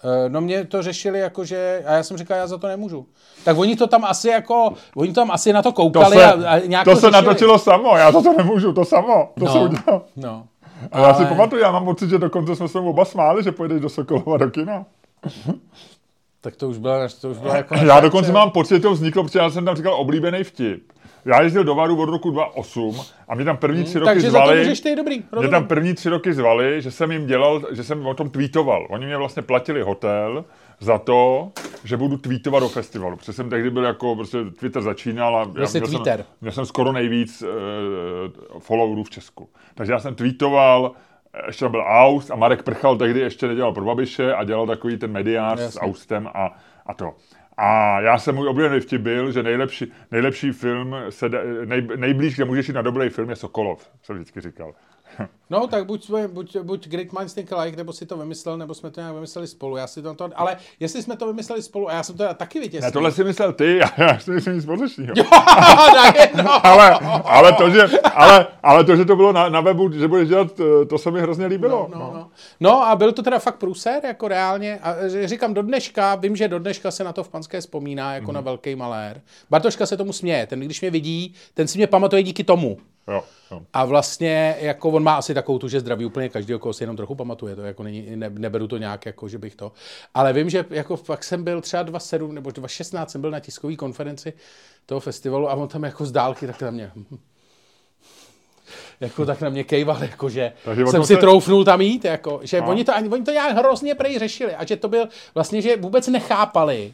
B: Eh, No mě to řešili jako, že, a já jsem říkal, já za to nemůžu. Tak oni to tam asi jako, oni tam asi na to
A: To
B: koukali
A: se,
B: a, a nějak
A: to se
B: řešili.
A: natočilo samo, já za to nemůžu, to samo, to
B: no,
A: se udělal.
B: No.
A: A já si
B: Ale-
A: pamatuju, já mám pocit, že dokonce jsme se oba smáli, že pojedeš do Sokolova do kina.
B: Tak to už byla, to už byla jako
A: Já dokonce mám pocit, že to vzniklo, protože já jsem tam říkal oblíbený vtip. Já jezdil do Varu od roku 2008 a mě tam první tři roky
B: Hmm, Takže za to
A: zvali.
B: můžeš ty dobrý.
A: Mě
B: rozumím.
A: tam první tři roky zvali, že jsem jim dělal, že jsem o tom tweetoval. Oni mě vlastně platili hotel za to, že budu tweetovat do festivalu. Protože jsem tehdy byl jako, prostě Twitter začínal a já, měl,
B: Twitter.
A: Jsem, měl jsem skoro nejvíc uh, followerů v Česku. Takže já jsem tweetoval, ještě tam byl Aust a Marek Prchal tehdy ještě nedělal pro Babiše a dělal takový ten mediář s
B: Jasně.
A: Austem a, a to. A já jsem můj oblíbený vtip byl, že nejlepší, nejlepší film, se, nej, nejblíž, kde můžeš jít na dobrý film, je Sokolov, jsem vždycky říkal.
B: No, tak buď, jsme- buď, buď Great Minds Think Alike, nebo si to vymyslel, nebo jsme to nějak vymysleli spolu. Já si to, to ale jestli jsme to vymysleli spolu, a já jsem to taky vytěsnil.
A: Ne, tohle si myslel ty, a já si myslím nic společného.
B: no,
A: ale, ale, to, že, ale, ale to, že to bylo na, na webu, že budeš dělat, eh, to se mi hrozně líbilo.
B: No, no. no a byl to teda fakt průser, jako reálně. A říkám, do dneška, vím, že do dneška se na to v Panské vzpomíná, jako
A: Mhm.
B: na velký malér. Bartoška se tomu směje, ten když mě vidí, ten si mě pamatuje díky tomu.
A: Jo, jo.
B: A vlastně, jako on má asi takovou tu, že zdraví úplně každý, koho si jenom trochu pamatuje, to jako není, ne, neberu to nějak, jako že bych to. Ale vím, že jako fakt jsem byl třeba 27 nebo 2016 jsem byl na tiskové konferenci toho festivalu a on tam jako z dálky tak na mě jako tak na mě kejval, jako že
A: Takže
B: jsem si
A: se-
B: troufnul tam jít, jako, že
A: No.
B: oni to, oni to nějak hrozně prej řešili a že to byl vlastně, že vůbec nechápali,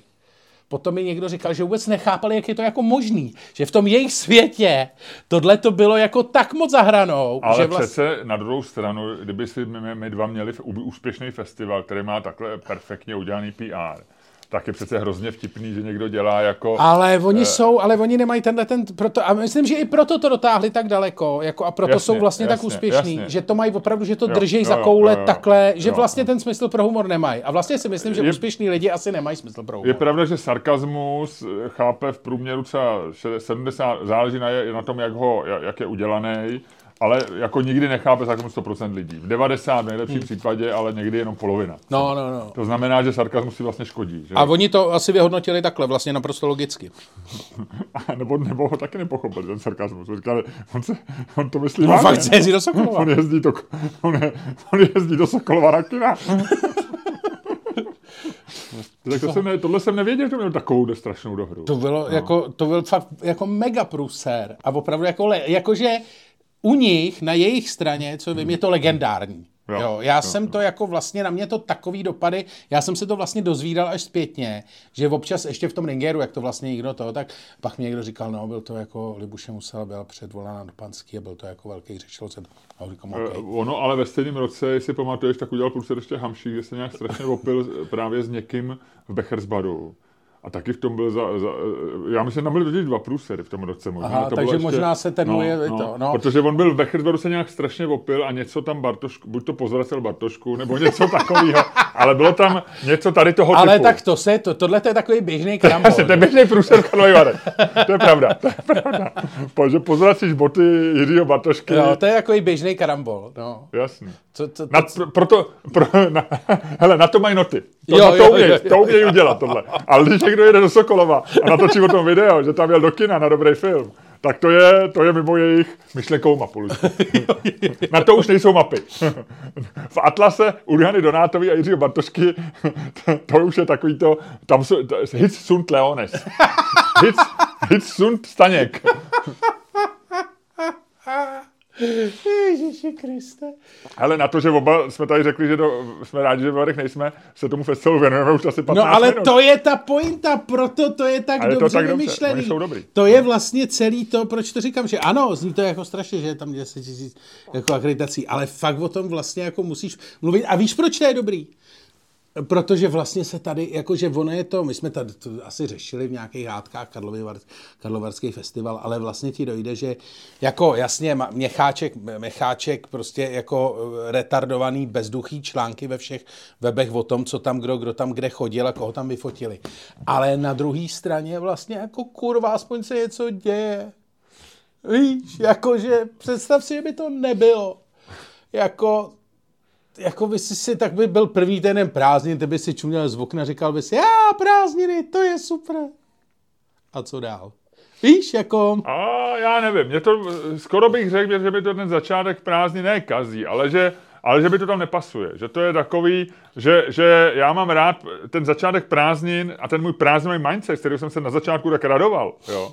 B: Potom mi někdo říkal, že vůbec nechápali, jak je to jako možný. Že v tom jejich světě tohle to bylo jako tak moc zahranou,
A: Ale
B: že
A: vlastně... přece na druhou stranu, kdyby si my, my dva měli úspěšný festival, který má takhle perfektně udělaný PR, tak je přece hrozně vtipný, že někdo dělá jako...
B: Ale oni
A: Eh.
B: jsou, ale oni nemají tenhle ten, proto, a myslím, že i proto to dotáhli tak daleko, jako a proto
A: Jasně,
B: jsou vlastně tak
A: jasně,
B: úspěšní,
A: jasně.
B: že to mají opravdu, že to
A: Jo,
B: drží
A: jo,
B: za koule
A: jo, jo.
B: takhle, že
A: Jo,
B: vlastně
A: jo.
B: ten smysl pro humor nemají. A vlastně si myslím, že
A: Je-
B: úspěšní lidi asi nemají smysl pro humor.
A: Je pravda, že sarkazmus eh, chápe v průměru třeba še- 70, záleží na, je- na tom, jak, ho, ja- jak je udělaný, ale jako nikdy nechápe sarkazmus 100% lidí. V 90 v nejlepším případě, ale někdy jenom polovina.
B: Hmm. No, no, no.
A: To znamená, že sarkazmus si vlastně škodí. Že?
B: A oni to asi vyhodnotili takhle, vlastně naprosto logicky.
A: nebo, nebo ho taky nepochopili, ten sarkazmus. On, říkal, on, se, on to myslí
B: No
A: vážně.
B: fakt jezdí do Sokolova.
A: On jezdí, do, on, je, on jezdí do Sokolova na kina. tak to jsem ne, tohle jsem nevěděl, že měl takovou strašnou dohru.
B: To bylo no. jako, to byl fakt jako mega průser. A opravdu jako, le, jakože u nich, na jejich straně, co vím, je to legendární. Jo,
A: Jo,
B: já
A: jo,
B: jsem to jako vlastně, na mě to takový dopady, já jsem se to vlastně dozvídal až zpětně, že občas ještě v tom ringeru, jak to vlastně někdo to, tak pak mi někdo říkal, no, byl to jako, Libuše musela byla předvolána do Panský a byl to jako velký řešil se. A říkám,
A: Eh,
B: okay.
A: Ono ale ve stejném roce, jestli pamatuješ, tak udělal průser ještě Hamší, kde se nějak strašně opil právě s někým v Bechersbaru. A taky v tom byl za, za já myslím, že tam byly dva průsery v tom roce. Možná
B: Aha,
A: to
B: takže
A: bylo
B: možná se ten můj je to, no.
A: Protože on byl v Bechersbaru se nějak strašně opil a něco tam Bartošku, buď to pozvracel Bartošku, nebo něco takového, ale bylo tam něco tady toho
B: Ale
A: typu.
B: tak to se, to, tohle to je takový běžný krambol.
A: Asi, to je běžný průser v Karlovy. To je pravda, to je pravda. Protože pozvracíš boty Jiřího Bartošky.
B: No, to je takový běžný karambol. No.
A: Jasně.
B: Co, co,
A: Na, pro, proto, pro, na, hele, na to mají noty. To,
B: Jo,
A: na
B: jo,
A: to, umějí, to umějí udělat tohle. Ale když někdo jede do Sokolova a natočí o tom video, že tam jel do kina na dobrý film, tak to je, to je mimo jejich myšlenkovou mapu. Na to už nejsou mapy. V Atlase u Jany Donátový a Jiřího Bartošky to, to už je takový to, tam jsou, to, hits sunt Leones. Hits, hits sunt Staněk.
B: Ježiši Kriste.
A: Ale na to, že oba jsme tady řekli, že do, jsme rádi, že v Varech nejsme, se tomu festivalu věnujeme už asi 15
B: No ale
A: minut.
B: to je ta pointa, proto to je tak
A: A je to
B: dobře
A: oni jsou dobrý.
B: To je vlastně celý to, proč to říkám, že ano, zní to jako strašně, že je tam 10 tisíc jako akreditací, ale fakt o tom vlastně jako musíš mluvit. A víš, proč to je dobrý? Protože vlastně se tady, jakože ono je to, my jsme tady to asi řešili v nějakých hádkách Karlovy, Var- Karlovarský festival, ale vlastně ti dojde, že jako jasně Měcháček, Měcháček prostě jako eh, retardovaný bezduchý články ve všech webech o tom, co tam kdo, kdo tam kde chodil a koho tam vyfotili. Ale na druhé straně vlastně jako kurva, aspoň se něco děje. Víš, jakože představ si, že by to nebylo. Jako, jako by si tak by byl první ten prázdnin, ty by si čuměl z okna, říkal by si, já prázdniny, to je super. A co dál? Víš, jako...
A: A já nevím, mě to, skoro bych řekl, že by to ten začátek prázdný ne kazí, ale že, ale že by to tam nepasuje. Že to je takový, že, že já mám rád ten začátek prázdnin a ten můj prázdninový mindset, s kterým jsem se na začátku tak radoval, jo,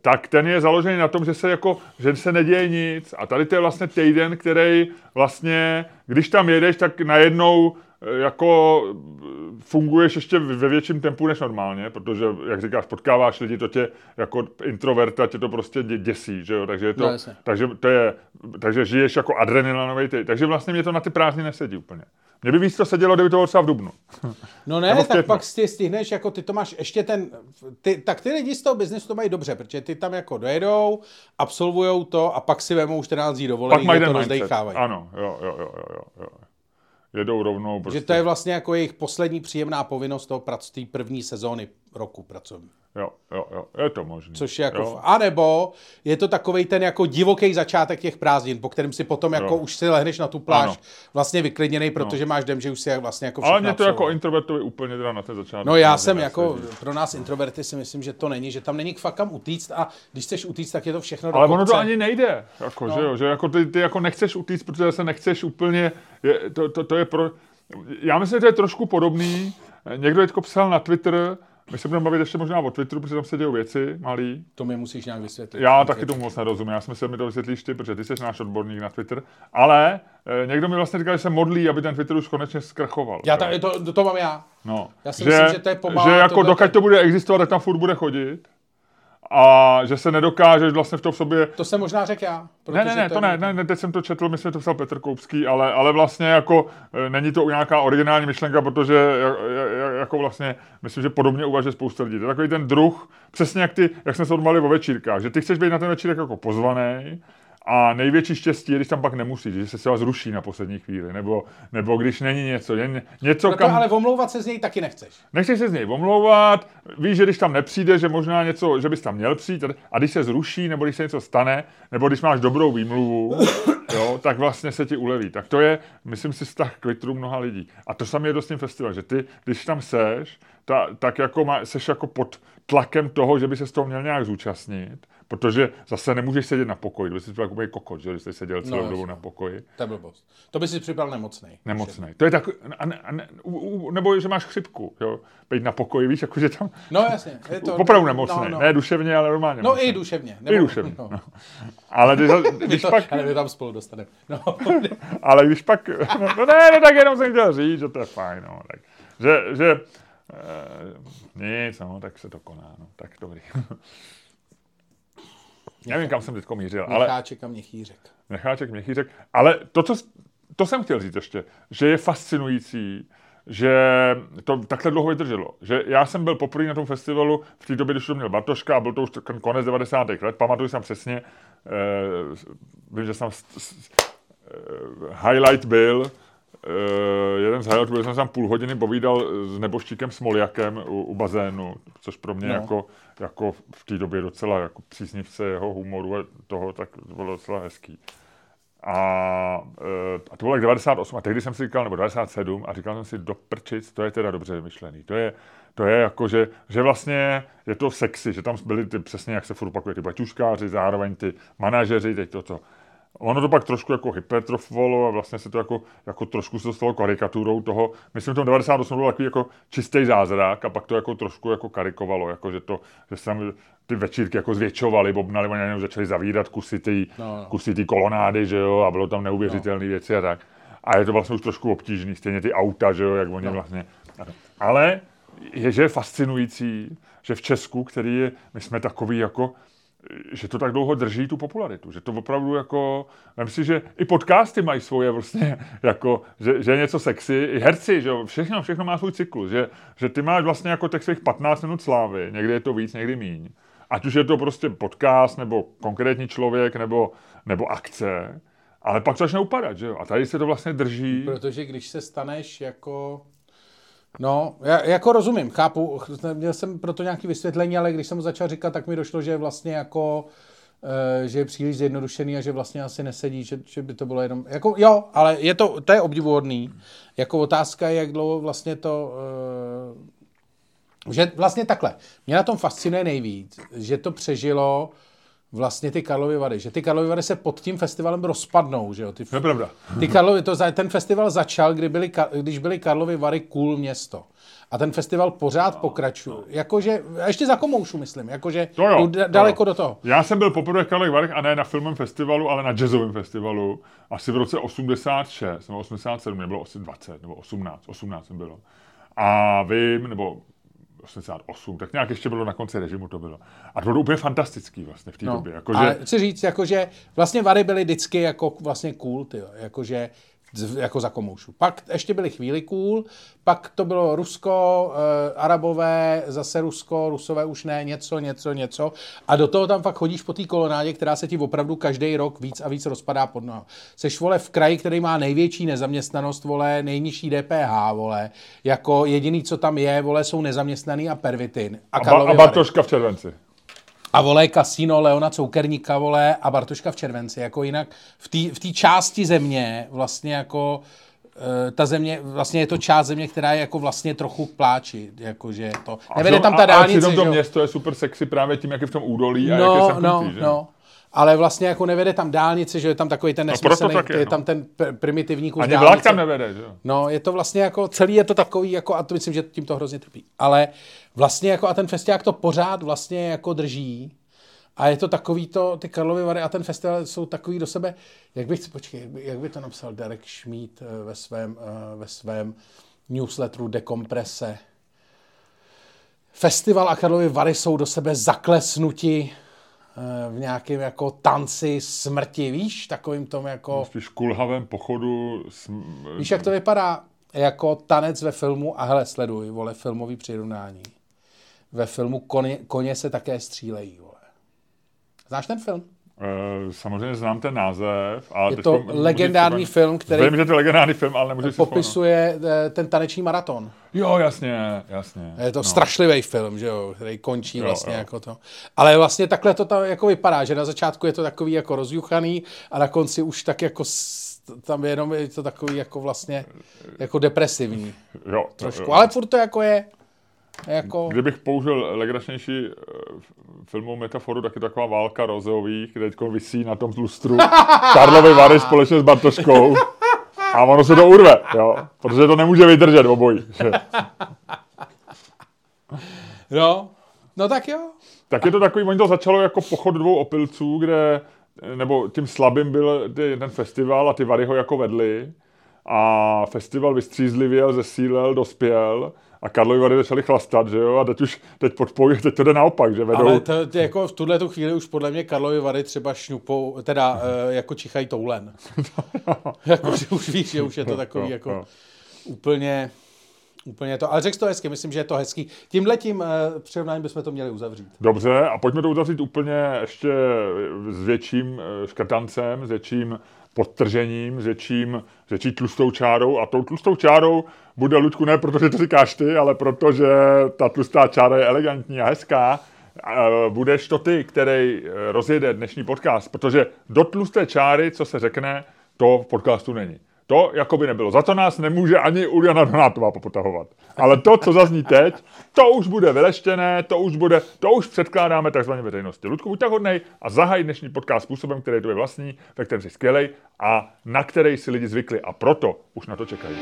A: tak ten je založený na tom, že se jako, že se neděje nic. A tady to je vlastně týden, který vlastně, když tam jedeš, tak najednou eh, jako funguješ ještě ve větším tempu než normálně, protože, jak říkáš, potkáváš lidi, to tě jako introverta tě to prostě dě- děsí, že jo, takže je to,
B: No,
A: takže to je, takže žiješ jako adrenalinový ty, takže vlastně mě to na ty prázdniny nesedí úplně. Mě by víc to sedělo, kdyby to bylo třeba v Dubnu.
B: No ne, tak pak si stihneš, jako ty to máš ještě ten, ty, tak ty lidi z toho biznesu to mají dobře, protože ty tam jako dojedou, absolvujou to a pak si vemou 14 dní dovolený,
A: pak mají
B: to rozdejchávají.
A: Ano, jo, jo, jo, jo, jo. Jedou rovnou.
B: Prostě. Že to je vlastně jako jejich poslední příjemná povinnost toho prac, té první sezóny roku pracovní.
A: Jo, jo, jo, je to možné.
B: Což je jako, a nebo je to takový ten jako divoký začátek těch prázdnin, po kterém si potom jako jo. už si lehneš na tu pláž ano. vlastně vyklidněný, protože no. máš dem, že už si vlastně jako
A: Ale mě to jako introvertovi úplně teda na ten začátek.
B: No já jsem jako, sedí. pro nás introverty si myslím, že to není, že tam není k fakam utíct a když chceš utíct, tak je to všechno
A: Ale ono to ani nejde, jako, no. že jo, že jako ty, ty jako nechceš utíct, protože se nechceš úplně, je, to, to, to je pro, já myslím, že to je trošku podobný, někdo teďko psal na Twitter, my se budeme bavit ještě možná o Twitteru, protože tam se dějí věci malý.
B: To mi musíš nějak vysvětlit.
A: Já taky tomu moc nerozumím. Já si myslím, že mi to vysvětlíš ty, protože ty jsi náš odborník na Twitter. Ale e, někdo mi vlastně říkal, že se modlí, aby ten Twitter už konečně zkrachoval.
B: Já ta, to, to, to, mám já.
A: No.
B: Já si že, myslím, že to je pomalé.
A: Že jako dokud to bude existovat, tak tam furt bude chodit a že se nedokážeš vlastně v to v sobě...
B: To jsem možná řekl já.
A: Ne, ne, ne, to, to ne, ne, ne, teď jsem to četl, myslím, že to psal Petr Koupský, ale, ale vlastně jako e, není to nějaká originální myšlenka, protože jako vlastně, myslím, že podobně uvažuje spousta lidí. To je takový ten druh, přesně jak ty, jak jsme se odmali o večírkách, že ty chceš být na ten večírek jako pozvaný, a největší štěstí je, když tam pak nemusí, že se třeba zruší na poslední chvíli, nebo, nebo když není něco. Ně, něco
B: Proto, kam... Ale omlouvat se z něj taky nechceš.
A: Nechceš se z něj omlouvat, víš, že když tam nepřijde, že možná něco, že bys tam měl přijít, a když se zruší, nebo když se něco stane, nebo když máš dobrou výmluvu, jo, tak vlastně se ti uleví. Tak to je, myslím si, vztah k Twitteru mnoha lidí. A to samé je dost tím festival, že ty, když tam seš, ta, tak jako má, seš jako pod tlakem toho, že by se z toho měl nějak zúčastnit Protože zase nemůžeš sedět na pokoji, to by si připadal jako kokot, že jsi seděl celou no, dobu na pokoji.
B: To je blbost. To by si připadal nemocný.
A: Nemocný. To je tak, a ne, a ne, u, u, nebo že máš chřipku, jo, být na pokoji, víš, jakože tam...
B: No jasně. Je to,
A: opravdu nemocný, no, no. ne duševně, ale normálně.
B: No mocný. i duševně.
A: Nebo, I duševně, no. no. Ale když, když
B: to,
A: pak...
B: Ale my tam spolu dostaneme. No.
A: ale když pak... No, no ne, ne, tak jenom jsem chtěl říct, že to je fajn, no. Tak, že, že uh, nic, no, tak se to koná, no, tak dobrý. Nevím, kam jsem teď mířil.
B: Ale... a měchýřek.
A: Měcháček, měchýřek. Ale to, co, to jsem chtěl říct ještě, že je fascinující, že to takhle dlouho vydrželo. Že já jsem byl poprvé na tom festivalu v té době, když to měl Bartoška a byl to už ten konec 90. let. Pamatuju jsem přesně, eh, vím, že jsem eh, highlight byl, jeden z highlightů, byl jsem tam půl hodiny povídal s neboštíkem Smoljakem u, u bazénu, což pro mě no. jako, jako v té době docela jako příznivce jeho humoru a toho, tak to bylo docela hezký. A, uh, a to bylo jak 98, a tehdy jsem si říkal, nebo 97, a říkal jsem si, do prčic, to je teda dobře vymyšlený. To je, to je jako, že, že vlastně je to sexy, že tam byli ty přesně, jak se furt opakuje, ty baťuškáři, zároveň ty manažeři, teď toto. Ono to pak trošku jako hypertrofovalo a vlastně se to jako, jako trošku se to stalo karikaturou toho. Myslím, že v tom 98 bylo takový jako čistý zázrak a pak to jako trošku jako karikovalo, jako že to, že se tam ty večírky jako zvětšovali, bobnali, oni začali zavírat kusy ty, no, no. kusy ty kolonády, že jo, a bylo tam neuvěřitelné no. věci a tak. A je to vlastně už trošku obtížný, stejně ty auta, že jo, jak oni no. vlastně. Ale je, že je fascinující, že v Česku, který je, my jsme takový jako, že to tak dlouho drží tu popularitu, že to opravdu jako, myslím si, že i podcasty mají svoje vlastně, jako, že, že je něco sexy, i herci, že všechno, všechno má svůj cyklus, že, že ty máš vlastně jako těch svých 15 minut slávy, někdy je to víc, někdy míň, ať už je to prostě podcast, nebo konkrétní člověk, nebo, nebo akce, ale pak to začne upadat, že jo, a tady se to vlastně drží.
B: Protože když se staneš jako No, já jako rozumím, chápu, měl jsem proto nějaké vysvětlení, ale když jsem začal říkat, tak mi došlo, že vlastně jako, e, že je příliš zjednodušený a že vlastně asi nesedí, že, že by to bylo jenom, jako jo, ale je to, to je obdivuhodný. Jako otázka je, jak dlouho vlastně to, e, že vlastně takhle, mě na tom fascinuje nejvíc, že to přežilo vlastně ty Karlovy Vary, že ty Karlovy Vary se pod tím festivalem rozpadnou, že jo? Ty,
A: to je pravda.
B: Ty Karlovy, to, ten festival začal, kdy byly, když byly Karlovy Vary cool město. A ten festival pořád no, pokračuje. No. Jakože, a ještě za komoušu, myslím, jakože to jo, daleko to jo. do toho.
A: Já jsem byl poprvé v Karlových Varech a ne na filmovém festivalu, ale na jazzovém festivalu. Asi v roce 86 nebo 87, mě bylo asi 20 nebo 18, 18 jsem bylo. A vím, nebo 88, tak nějak ještě bylo na konci režimu to bylo. A to bylo úplně fantastický vlastně v té no, době.
B: Jako, ale chci říct, jakože vlastně Vary byly vždycky jako vlastně cool, tyjo. jakože jako za komoušu. Pak ještě byly chvíli cool, pak to bylo Rusko, eh, Arabové, zase Rusko, Rusové už ne, něco, něco, něco. A do toho tam fakt chodíš po té kolonádě, která se ti opravdu každý rok víc a víc rozpadá pod noha. Seš, vole, v kraji, který má největší nezaměstnanost, vole, nejnižší DPH, vole. Jako jediný, co tam je, vole, jsou nezaměstnaný a pervitin. A,
A: A, ba- a. Bartoška v červenci.
B: A vole kasíno Leona Coukerníka, vole, a Bartoška v červenci. Jako jinak v té části země vlastně jako eh, ta země, vlastně je to část země, která je jako vlastně trochu k pláči, jakože to, nevede tam ta
A: a,
B: dálnice,
A: A přitom to město je super sexy právě tím, jak je v tom údolí a jak je
B: No,
A: sem
B: no,
A: krutý, že?
B: no. Ale vlastně jako nevede tam dálnice, že je tam takový ten
A: No,
B: nesmyslný,
A: tak je,
B: je
A: no.
B: tam ten pr- primitivní kus
A: Ani vlak tam nevede, že?
B: No, je to vlastně jako, celý je to takový, jako, a to myslím, že tím to hrozně trpí. Ale vlastně jako, a ten festiák to pořád vlastně jako drží. A je to takový to, ty Karlovy Vary a ten festival jsou takový do sebe, jak bych, počkej, jak by, jak by to napsal Derek Schmidt eh, ve svém, eh, ve svém newsletteru Dekomprese. Festival a Karlovy Vary jsou do sebe zaklesnuti v nějakém jako tanci smrti, víš, takovým tom jako...
A: Spíš kulhavém pochodu. Sm...
B: Víš, jak to vypadá? Jako tanec ve filmu, a hele, sleduj, vole, filmový přirovnání. Ve filmu koně, koně se také střílejí, vole. Znáš ten film?
A: Eh, Samozřejmě znám ten název. Ale
B: Je to legendární
A: třeba-
B: film, který
A: Vím, že to je legendární film, ale nemůžu si
B: popisuje eh, ten taneční maraton.
A: Jo, jasně, jasně.
B: Je to
A: no.
B: strašlivý film, že jo, který končí
A: Jo,
B: vlastně
A: jo.
B: jako to. Ale vlastně takhle to tam jako vypadá, že na začátku je to takový jako rozjuchaný a na konci už tak jako tam jenom je to takový jako vlastně jako depresivní
A: Jo,
B: trošku.
A: jo.
B: Ale furt to jako je jako...
A: Kdybych použil legračnější eh, filmovou metaforu, tak je to taková válka rozeových, kde teď visí na tom lustru Karlovy Vary společně s Bartoškou. A ono se to urve, jo, protože to nemůže vydržet obojí. Že?
B: No, no tak jo.
A: Tak je to takový, oni to začalo jako pochod dvou opilců, kde, nebo tím slabým byl ten festival a ty Vary ho jako vedli. A festival vystřízlivěl, zesílel, dospěl a Karlovy Vary začaly chlastat, že jo, a teď už, teď podpojí, teď to jde naopak, že vedou,
B: Ale to, to jako v tuhle tu chvíli už podle mě Karlovy Vary třeba šňupou, teda uh, jako čichají toulen. jako, že už víš, že už je to takový
A: Jo,
B: jako
A: jo.
B: úplně, úplně to. Ale řekl to hezky, myslím, že je to hezký. Tímhle tím uh, přirovnáním bychom to měli uzavřít.
A: Dobře, a pojďme to uzavřít úplně ještě s větším eh, škrtancem, s větším podtržením, s větším, s větší tlustou čárou. A tou tlustou čárou bude, Luďku, ne protože to říkáš ty, ale protože ta tlustá čára je elegantní a hezká. Eh, Budeš to ty, který eh, rozjede dnešní podcast, protože do tlusté čáry, co se řekne, to v podcastu není. To jako by nebylo. Za to nás nemůže ani Uliana Donátová popotahovat. Ale to, co zazní teď, to už bude vyleštěné, to už bude, to už předkládáme takzvané veřejnosti. Ludku, buď tak hodnej a zahaj dnešní podcast způsobem, který je tobě vlastní, ve kterém jsi skvělej a na který si lidi zvykli. A proto už na to čekají.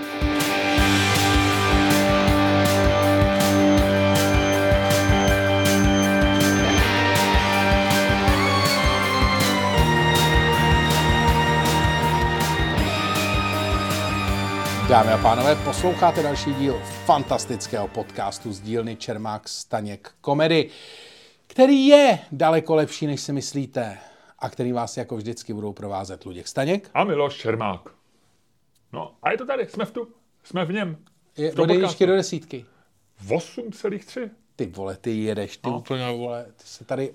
B: Dámy a pánové, posloucháte další díl fantastického podcastu z dílny Čermák Staněk Komedy, který je daleko lepší, než si myslíte a který vás jako vždycky budou provázet Luděk Staněk.
A: A Miloš Čermák. No a je to tady, jsme v tu, jsme v něm.
B: Je od jedničky do desítky.
A: 8,3.
B: Ty vole, ty jedeš, ty
A: No.
B: úplně vole, ty se tady,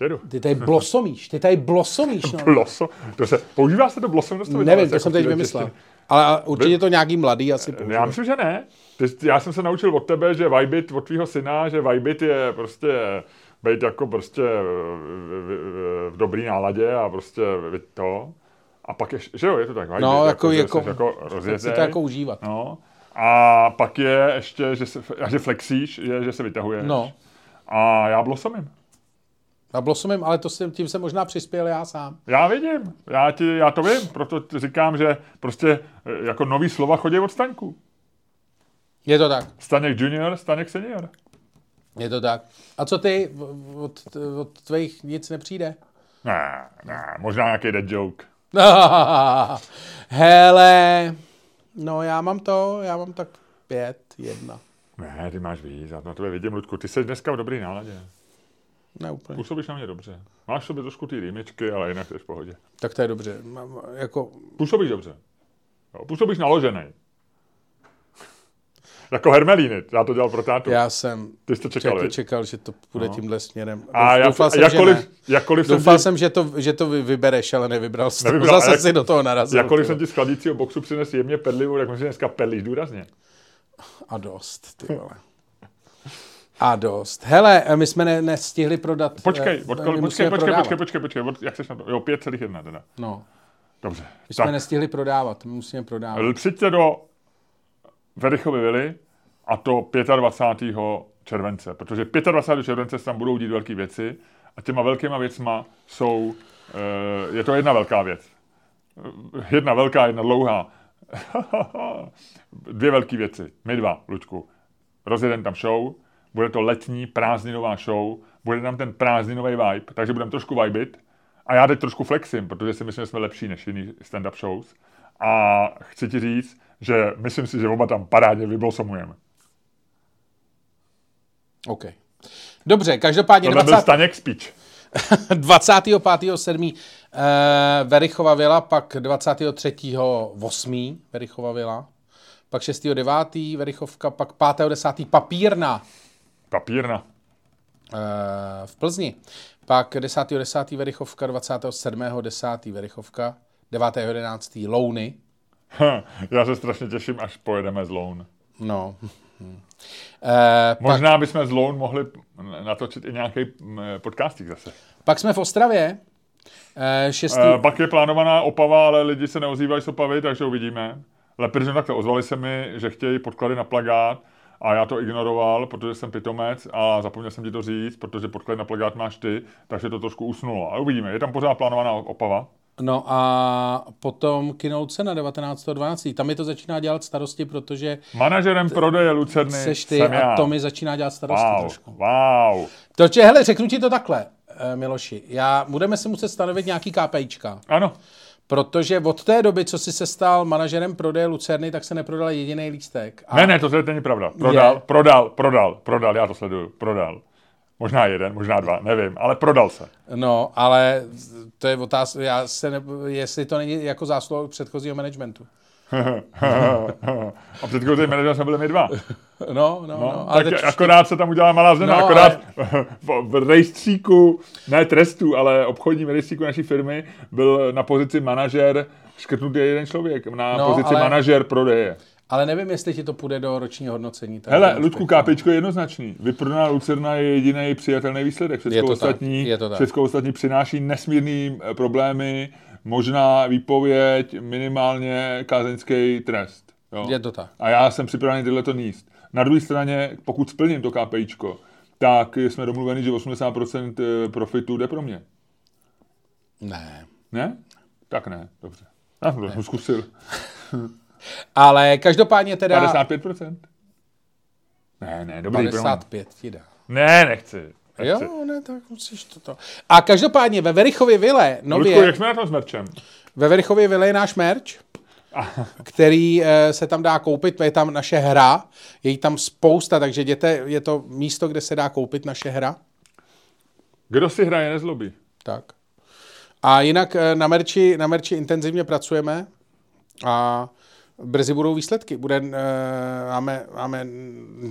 A: Jedu.
B: ty tady blosomíš, ty tady blosomíš, no.
A: Bloso. To se, používá se to blosom?
B: Nevím, to jsem teď vymyslel. Ale určitě to nějaký mladý asi
A: Já
B: používá.
A: myslím, že ne. Ty, já jsem se naučil od tebe, že Vibit, od tvýho syna, že Vibit je prostě být jako prostě v, v, dobrý náladě a prostě to. A pak je, že jo, je to tak, Vibit,
B: No, jako- jako-
A: jako
B: Tak si
A: rozjezdej.
B: to jako užívat.
A: No. A pak je ještě, že, se, že flexíš, je, že se vytahuješ.
B: No.
A: A já blosomím.
B: A blosomím, ale to jsem, tím jsem možná přispěl já sám.
A: Já vidím, já, ti, já to vím, proto říkám, že prostě eh, jako nový slova chodí od Staňku.
B: Je to tak.
A: Staněk junior, Staněk senior.
B: Je to tak. A co ty? Od, od tvých nic nepřijde?
A: Ne, ne, možná nějaký dead joke.
B: Hele, no já mám to, já mám tak pět, jedna.
A: Ne, ty máš víc, já to na tebe vidím, Ludku. Ty jsi dneska v dobrý náladě.
B: Ne úplně.
A: Působíš na mě dobře. Máš sobě trošku ty rýmičky, ale jinak jsi v pohodě.
B: Tak to je dobře. Mám, jako,
A: Působíš dobře. Jo, působíš naložený. Jako Hermelíny, já to dělal pro tátu.
B: Já jsem
A: Ty jsi to čekal,
B: čekal, čekal že to půjde no. tímhle směrem.
A: A já,
B: Doufal jsem,
A: jakkoliv,
B: že ne.
A: jakkoliv, jsem
B: Doufal
A: ti,
B: jsem, že to, že to vy- vybereš, ale nevybral to.
A: Nevybral,
B: Zase
A: jak-
B: si do toho narazil.
A: jakkoliv
B: ty
A: jsem ti z chladícího boxu přinesl jemně pedlivou, tak myslím, že dneska pedlíš důrazně.
B: A dost, ty vole. A dost. Hele, my jsme ne, nestihli prodat.
A: Počkej,
B: eh,
A: od,
B: my
A: počkej, počkej,
B: prodávat.
A: počkej, počkej, počkej, od, jak seš na to? Jo, 5,1 teda.
B: No,
A: Dobře.
B: my jsme
A: Tak,
B: nestihli prodávat, my musíme prodávat.
A: přijďte do Verichovy vily a to 25. července, protože 25. července se tam budou dít velké věci a těma velkýma věcma jsou, eh, je to jedna velká věc. Jedna velká, jedna dlouhá. Dvě velké věci. My dva, Lučku. Rozjedeme tam show, bude to letní prázdninová show, bude tam ten prázdninový vibe, takže budeme trošku vibit. A já teď trošku flexím, protože si myslím, že jsme lepší než jiný stand-up shows. A chci ti říct, že myslím si, že oba tam parádně vyblosomujeme.
B: OK. Dobře, každopádně
A: byl
B: 20,
A: Staněk speech.
B: 25.7. Eh, Verichova vila, pak 23.8. Verichova vila, pak 6.9. Verichovka, pak 5.10. Papírna
A: Papírna.
B: eh, v Plzni, pak 10.10. Verichovka, 27.10. Verichovka, 9.11. Louny,
A: Já se strašně těším, až pojedeme z Loun.
B: no. Eh, pak,
A: Možná bychom z Loun mohli natočit i nějaký mm, podcastík zase.
B: pak jsme v Ostravě, eh, 6.
A: E, pak je plánovaná Opava, ale lidi se neozývají z Opavy, takže uvidíme. Lepře, takhle ozvali se mi, že chtějí podklady na plagát a já to ignoroval, protože jsem pitomec a zapomněl jsem ti to říct, protože podklady na plagát máš ty, takže to trošku usnulo. A uvidíme, je tam pořád plánovaná Opava.
B: No a potom Kinouce na 19.12. Tam mi to začíná dělat starosti, protože
A: Manažerem prodeje Lucerny
B: seš ty
A: jsem já.
B: a to mi začíná dělat starosti
A: Wow,
B: trošku.
A: wow.
B: Toče, hele, řeknu ti to takhle, eh, Miloši. Já, budeme si muset stanovit nějaký KPIčka,
A: Ano,
B: protože od té doby, co jsi se stal manažerem prodeje Lucerny, tak se neprodal jediný lístek. A
A: ne, ne, to není pravda. Prodal,
B: Je.
A: prodal, prodal, prodal, já to sleduju, prodal. Možná jeden, možná dva, nevím, ale prodal se.
B: No, ale to je otázka, já se ne, jestli to není jako zásluha předchozího managementu.
A: A předchozí manažer jsme byli my dva.
B: No, no, no.
A: No,
B: ale
A: tak
B: teď-
A: akorát se tam udělala malá změna,
B: No,
A: akorát v, v rejstříku, ne trestu, ale obchodním rejstříku naší firmy byl na pozici manažer škrtnutý jeden člověk, na
B: No,
A: pozici
B: ale-
A: ale... manažer prodeje.
B: Ale nevím, jestli ti to půjde do ročního hodnocení.
A: Hele, Ludku, kápečko je jednoznačný. Vyprodaná Lucerna je jediný přijatelný výsledek. Všechno ostatní,
B: tak.
A: ostatní přináší nesmírný eh, problémy, možná výpověď, minimálně kázeňský trest. Jo?
B: Je to tak.
A: A já jsem připravený tyhle to níst. Na druhé straně, pokud splním to KPIčko, tak jsme domluveni, že 80% profitu jde pro mě.
B: Ne.
A: Ne? Tak ne, dobře. Já jsem to zkusil.
B: Ale každopádně teda
A: 55%? Ne, ne, dobrý, promiň.
B: 55 ti dá.
A: Ne, nechci.
B: Jo, ne, tak musíš toto. A každopádně ve Verichově vile, nově,
A: Ludku, jak jsme na tom s merčem?
B: ve Verichově vile je náš merch, který eh, se tam dá koupit, je tam naše hra, je jí tam spousta, takže jděte, je to místo, kde se dá koupit naše hra.
A: Kdo si hraje, nezlobí.
B: Tak. A jinak eh, na merči, na merči intenzivně pracujeme a brzy budou výsledky. Bude, uh, máme, máme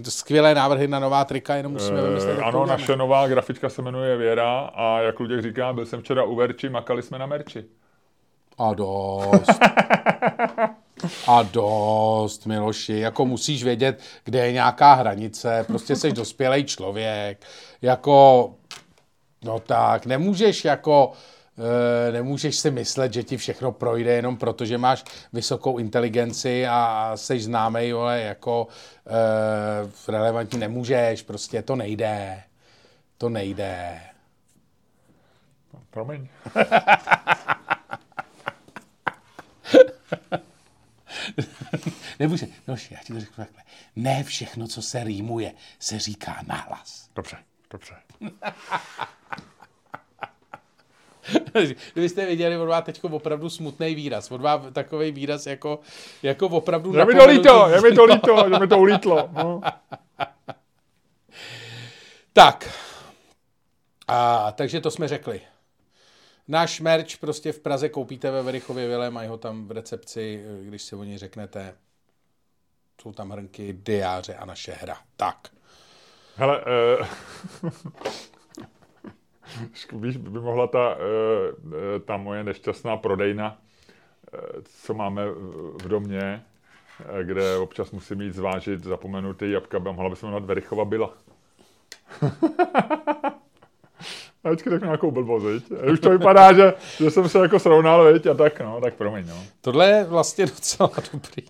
B: skvělé návrhy na nová trika, jenom musíme vymyslet,
A: Eh,
B: to
A: ano,
B: uděláme.
A: naše nová grafička se jmenuje Věra a jak Luděk říká, byl jsem včera u Verči, makali jsme na merči.
B: A dost. A dost, Miloši. Jako musíš vědět, kde je nějaká hranice. Prostě jsi dospělý člověk. Jako, no tak, nemůžeš jako, e, nemůžeš si myslet, že ti všechno projde jenom proto, že máš vysokou inteligenci a jsi známý, ale jako e, relevantní nemůžeš. Prostě to nejde. To nejde.
A: Promiň.
B: Nemůže. No, já ti to řeknu takhle. Ne všechno, co se rýmuje, se říká nahlas.
A: Dobře, dobře.
B: Kdybyste viděli, on má teď opravdu smutný výraz. On má takový výraz jako, jako opravdu
A: Je mi to líto, je mi to líto, že mi to ulítlo. No.
B: Tak. A, takže to jsme řekli. Náš merch prostě v Praze koupíte ve Verichově Vile, mají ho tam v recepci, když si o něj řeknete. Jsou tam hrnky, diáře a naše hra. Tak.
A: Hele, uh, víš, by mohla ta, uh, ta moje nešťastná prodejna, uh, co máme v domě, kde občas musím jít zvážit zapomenutý jabka, mohla by se jmenovat Verichova byla. A vždycky tak nějakou blbost? Už to vypadá, že, že jsem se jako srovnal, viď? A tak, no, tak promiň, no.
B: Tohle je vlastně docela dobrý.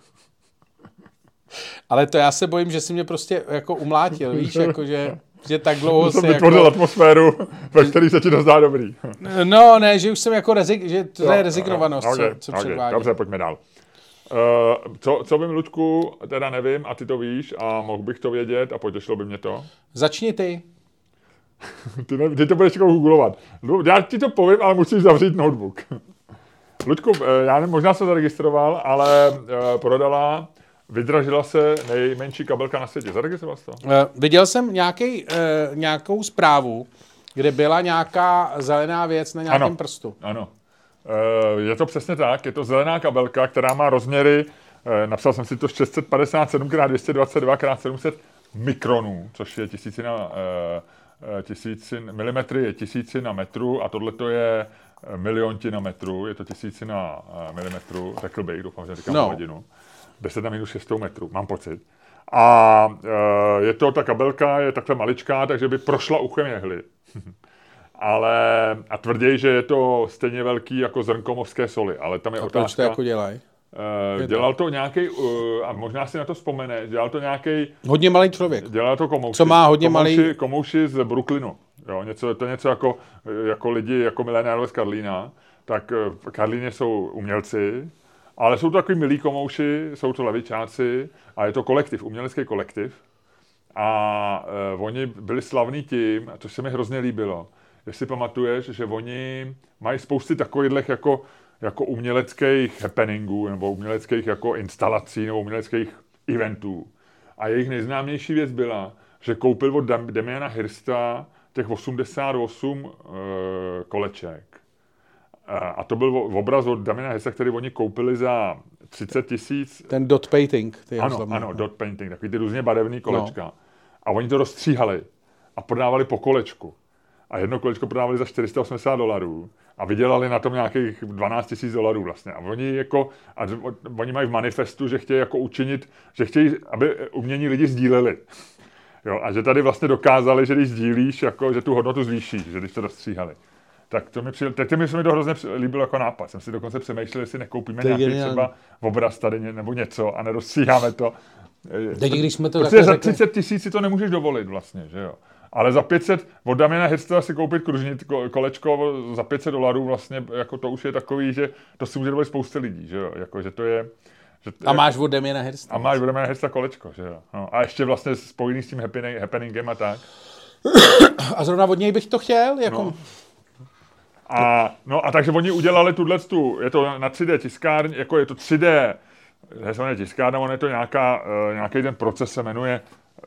B: Ale to já se bojím, že si mě prostě jako umlátil, víš, jako že, že tak dlouho
A: jsem vytvořil jako... atmosféru, ve které se ti to zdá dobrý.
B: No, ne, že už jsem jako rezik, že to jo, je rezignovanost, okay, co, co okay, předvádí.
A: Dobře, pojďme dál. Uh, co, co vím, Ludku, teda nevím a ty to víš a mohl bych to vědět a potěšilo by mě to.
B: Začni ty.
A: ty, ne, ty to budeš jako googlovat. Já ti to povím, ale musíš zavřít notebook. Ludku, eh, já nevím, možná se zaregistroval, ale uh, prodala Vydražila se nejmenší kabelka na světě. Zaregistroval jsi to? Uh,
B: viděl jsem nějaký, uh, nějakou zprávu, kde byla nějaká zelená věc na nějakém
A: ano,
B: prstu.
A: Ano. Uh, je to přesně tak. Je to zelená kabelka, která má rozměry, uh, napsal jsem si to 657 x 222 x 700 mikronů, což je tisícina, uh, tisícin, milimetry je tisícina metru a tohle to je miliontina metru, je to tisícina milimetru, řekl bych, doufám, že říkám no. hodinu. 10 na minus 6 metrů, mám pocit. A e, je to, ta kabelka je takhle maličká, takže by prošla uchem jehly. ale, a tvrději, že je to stejně velký jako zrnkomovské soli, ale tam je
B: a
A: otázka...
B: proč to jako dělají?
A: Uh, dělal to nějaký, uh, a možná si na to vzpomene, dělal to nějaký...
B: Hodně malý člověk.
A: Dělal to komouši.
B: Co má hodně
A: komouši,
B: malý...
A: Komouši z Brooklynu. Jo, něco, to je něco jako, jako lidi, jako milenárové z Karlína. Tak v Karlíně jsou umělci, ale jsou to takový milí komouši, jsou to levičáci a je to kolektiv, umělecký kolektiv. A uh, oni byli slavní tím, to se mi hrozně líbilo, jestli pamatuješ, že oni mají spousty takových jako, jako uměleckých happeningů, nebo uměleckých jako instalací, nebo uměleckých eventů. A jejich nejznámější věc byla, že koupil od Damiana Hirsta těch 88 uh, eh, koleček. A to byl obraz od Damina Hesa, který oni koupili za 30 tisíc.
B: Ten dot painting.
A: Ty ano, slavný. ano, dot painting, takový ty různě barevný kolečka. No. A oni to rozstříhali a prodávali po kolečku. A jedno kolečko prodávali za 480 dolarů a vydělali na tom nějakých 12 tisíc dolarů vlastně. A oni jako, a oni mají v manifestu, že chtějí jako učinit, že chtějí, aby umění lidi sdíleli. Jo, a že tady vlastně dokázali, že když sdílíš, jako, že tu hodnotu zvýší, že když to rozstříhali. Tak to mi přijel, teď mi se mi to hrozně líbilo jako nápad. Jsem si dokonce přemýšlel, jestli nekoupíme nějaký geniální. třeba obraz tady nebo něco a nerozstříháme to.
B: Teď, když jsme to
A: Protože za 30 tisíc si to nemůžeš dovolit vlastně, že jo. Ale za 500, od Damiana Hirsta si koupit kružnit kolečko za 500 dolarů vlastně, jako to už je takový, že to si může dovolit spousta lidí, že jo. Jako, že to je, že
B: a máš od Damiana Hirsta.
A: A máš od Damiana Hirsta kolečko, že jo. No, a ještě vlastně spojený s tím happening, happeningem a tak.
B: A zrovna od něj bych to chtěl, jako... No.
A: A, no a takže oni udělali tuhle tu, je to na 3D tiskárně, jako je to 3D, je tiskárna, on je to nějaká, uh, nějaký ten proces se jmenuje eh,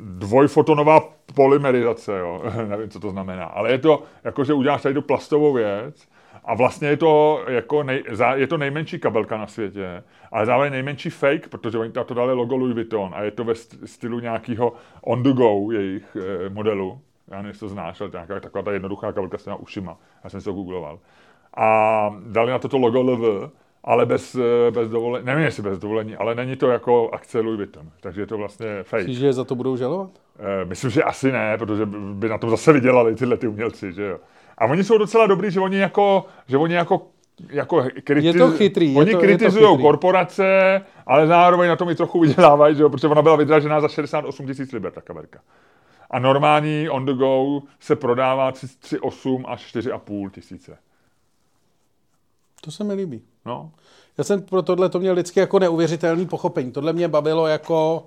A: dvojfotonová polymerizace, jo. nevím, co to znamená, ale je to, jako že uděláš tady tu plastovou věc a vlastně je to, jako nej, je to nejmenší kabelka na světě, ale zároveň nejmenší fake, protože oni to dali logo Louis Vuitton a je to ve stylu nějakého on the go jejich eh, modelu já nevím, jestli to znáš, ale nějaká taková ta jednoduchá kabelka s těma ušima. Já jsem si to googloval. A dali na toto logo LV, ale bez, bez dovolení, nevím jestli bez dovolení, ale není to jako akce Louis Vuitton, takže je to vlastně fake.
B: Myslíš, že za to budou žalovat?
A: E, myslím, že asi ne, protože by na tom zase vydělali tyhle ty umělci, že jo. A oni jsou docela dobrý, že oni jako, že oni jako jako kritiz...
B: Je to chytrý.
A: Oni kritizují korporace, ale zároveň na tom i trochu vydělávají, že jo, protože ona byla vydražená za 68 tisíc liber, ta kamerka. A normální on the go se prodává 3,8 až 4,5 tisíce.
B: To se mi líbí.
A: No.
B: Já jsem pro tohle to měl vždycky jako neuvěřitelný pochopení. Tohle mě bavilo jako...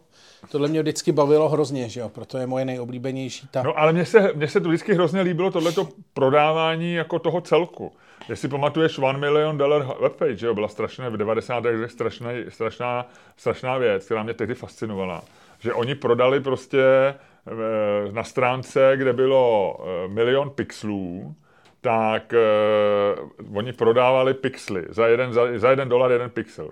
B: Tohle mě vždycky bavilo hrozně, že jo? Proto je moje nejoblíbenější ta...
A: No ale mně se, mně se to vždycky hrozně líbilo tohleto prodávání jako toho celku. Jestli pamatuješ One Million Dollar webpage, že jo? Byla strašné, v 90. letech strašná, strašná, strašná věc, která mě tehdy fascinovala. Že oni prodali prostě na stránce, kde bylo eh, milion pixelů, tak uh, oni prodávali pixely. Za jeden, za, za jeden dolar jeden pixel.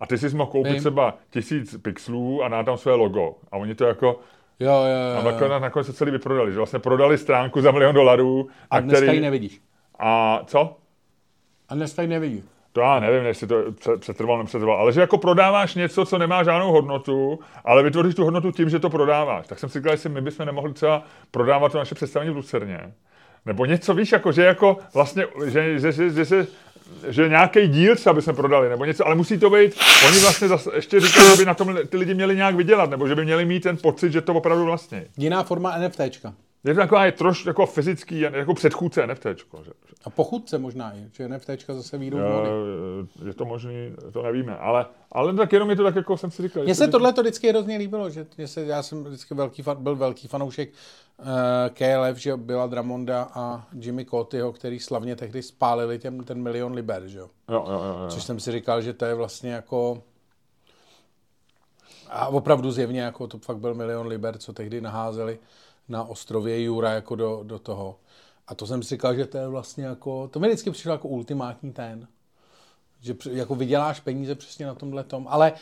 A: A ty si mohl koupit
B: Vím.
A: třeba tisíc pixelů a dá tam své logo. A oni to jako...
B: Jo, jo,
A: A
B: jo.
A: nakonec, nakonec se celý vyprodali. Že vlastně prodali stránku za milion dolarů.
B: A
A: na
B: dneska
A: který,
B: ji nevidíš.
A: A co?
B: A dneska ji nevidíš.
A: To já nevím, jestli to pře- přetrvalo, nepřetrvalo, ale že jako prodáváš něco, co nemá žádnou hodnotu, ale vytvoříš tu hodnotu tím, že to prodáváš. Tak jsem si říkal, jestli my bychom nemohli třeba prodávat to naše představení v Lucerně. Nebo něco, víš, jako, že jako vlastně, že, že, že, že, že, že nějaký díl třeba bychom prodali, nebo něco, ale musí to být, oni vlastně zase ještě říkají, že by na tom ty lidi měli nějak vydělat, nebo že by měli mít ten pocit, že to opravdu vlastně.
B: Jiná forma NFTčka.
A: Je to taková je troš jako fyzický, jako předchůdce NFTčko. Že,
B: A pochůdce možná i, že NFTčka zase výjdou vody.
A: je to možný, to nevíme, ale, ale tak jenom je to tak, jako jsem si říkal.
B: Mně se tohle to vždycky hrozně líbilo, že se, já jsem vždycky velký fan, byl velký fanoušek uh, KLF, že byla Dramonda a Jimmy Cotyho, který slavně tehdy spálili těm, ten milion liber, že jo.
A: Jo, jo, jo, jo.
B: Což jsem si říkal, že to je vlastně jako a opravdu zjevně jako to fakt byl milion liber, co tehdy naházeli na ostrově Jura jako do, do toho. A to jsem si říkal, že to je vlastně jako, to mi vždycky přišlo jako ultimátní ten. Že jako vyděláš peníze přesně na tomhle tom. Ale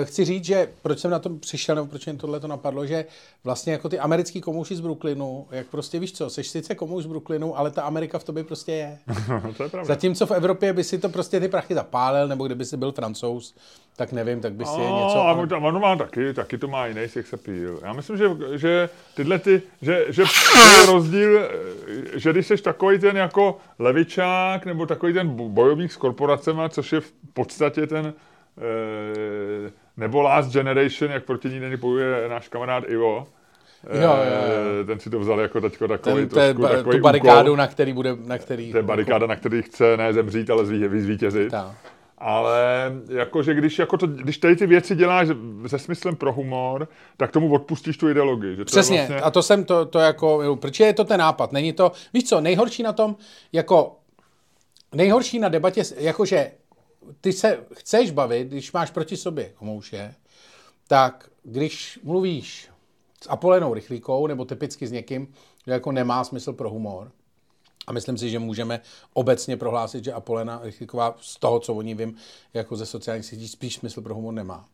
B: e, chci říct, že proč jsem na tom přišel, nebo proč mě tohle to napadlo, že vlastně jako ty americký komouši z Brooklynu, jak prostě víš co, seš sice komouš z Brooklynu, ale ta Amerika v tobě prostě je.
A: to je pravda.
B: Zatímco v Evropě by si to prostě ty prachy zapálil, nebo kdyby si byl francouz, tak nevím, tak by si je
A: No,
B: něco...
A: a ono má taky, taky to má jiný sex appeal. Já myslím, že, že tyhle ty, že, že je rozdíl, že když jsi takový ten jako levičák, nebo takový ten bo- bojovník s korporacema, což je v podstatě ten, eh, nebo Last Generation, jak proti ní není bojuje náš kamarád Ivo,
B: Jo, jo, jo.
A: Eh, ten si to vzal jako teďko takový,
B: ten,
A: trošku takový
B: tu barikádu,
A: úkol.
B: na který bude, na který...
A: To je barikáda, na který chce ne zemřít, ale zví, vyzvítězit.
B: Ta.
A: Ale jakože když, jako to, když tady ty věci děláš se smyslem pro humor, tak tomu odpustíš tu ideologii. Že to
B: Přesně,
A: je vlastně,
B: a to jsem to, to jako, proč je to ten nápad, není to, víš co, nejhorší na tom, jako, nejhorší na debatě, jakože ty se chceš bavit, když máš proti sobě komouše, tak když mluvíš s Apolenou Rychlíkou, nebo typicky s někým, kdo jako nemá smysl pro humor, a myslím si, že můžeme obecně prohlásit, že Apolena Rychlíková z toho, co o ní vím, jako ze sociálních sítí, spíš smysl pro humor nemá.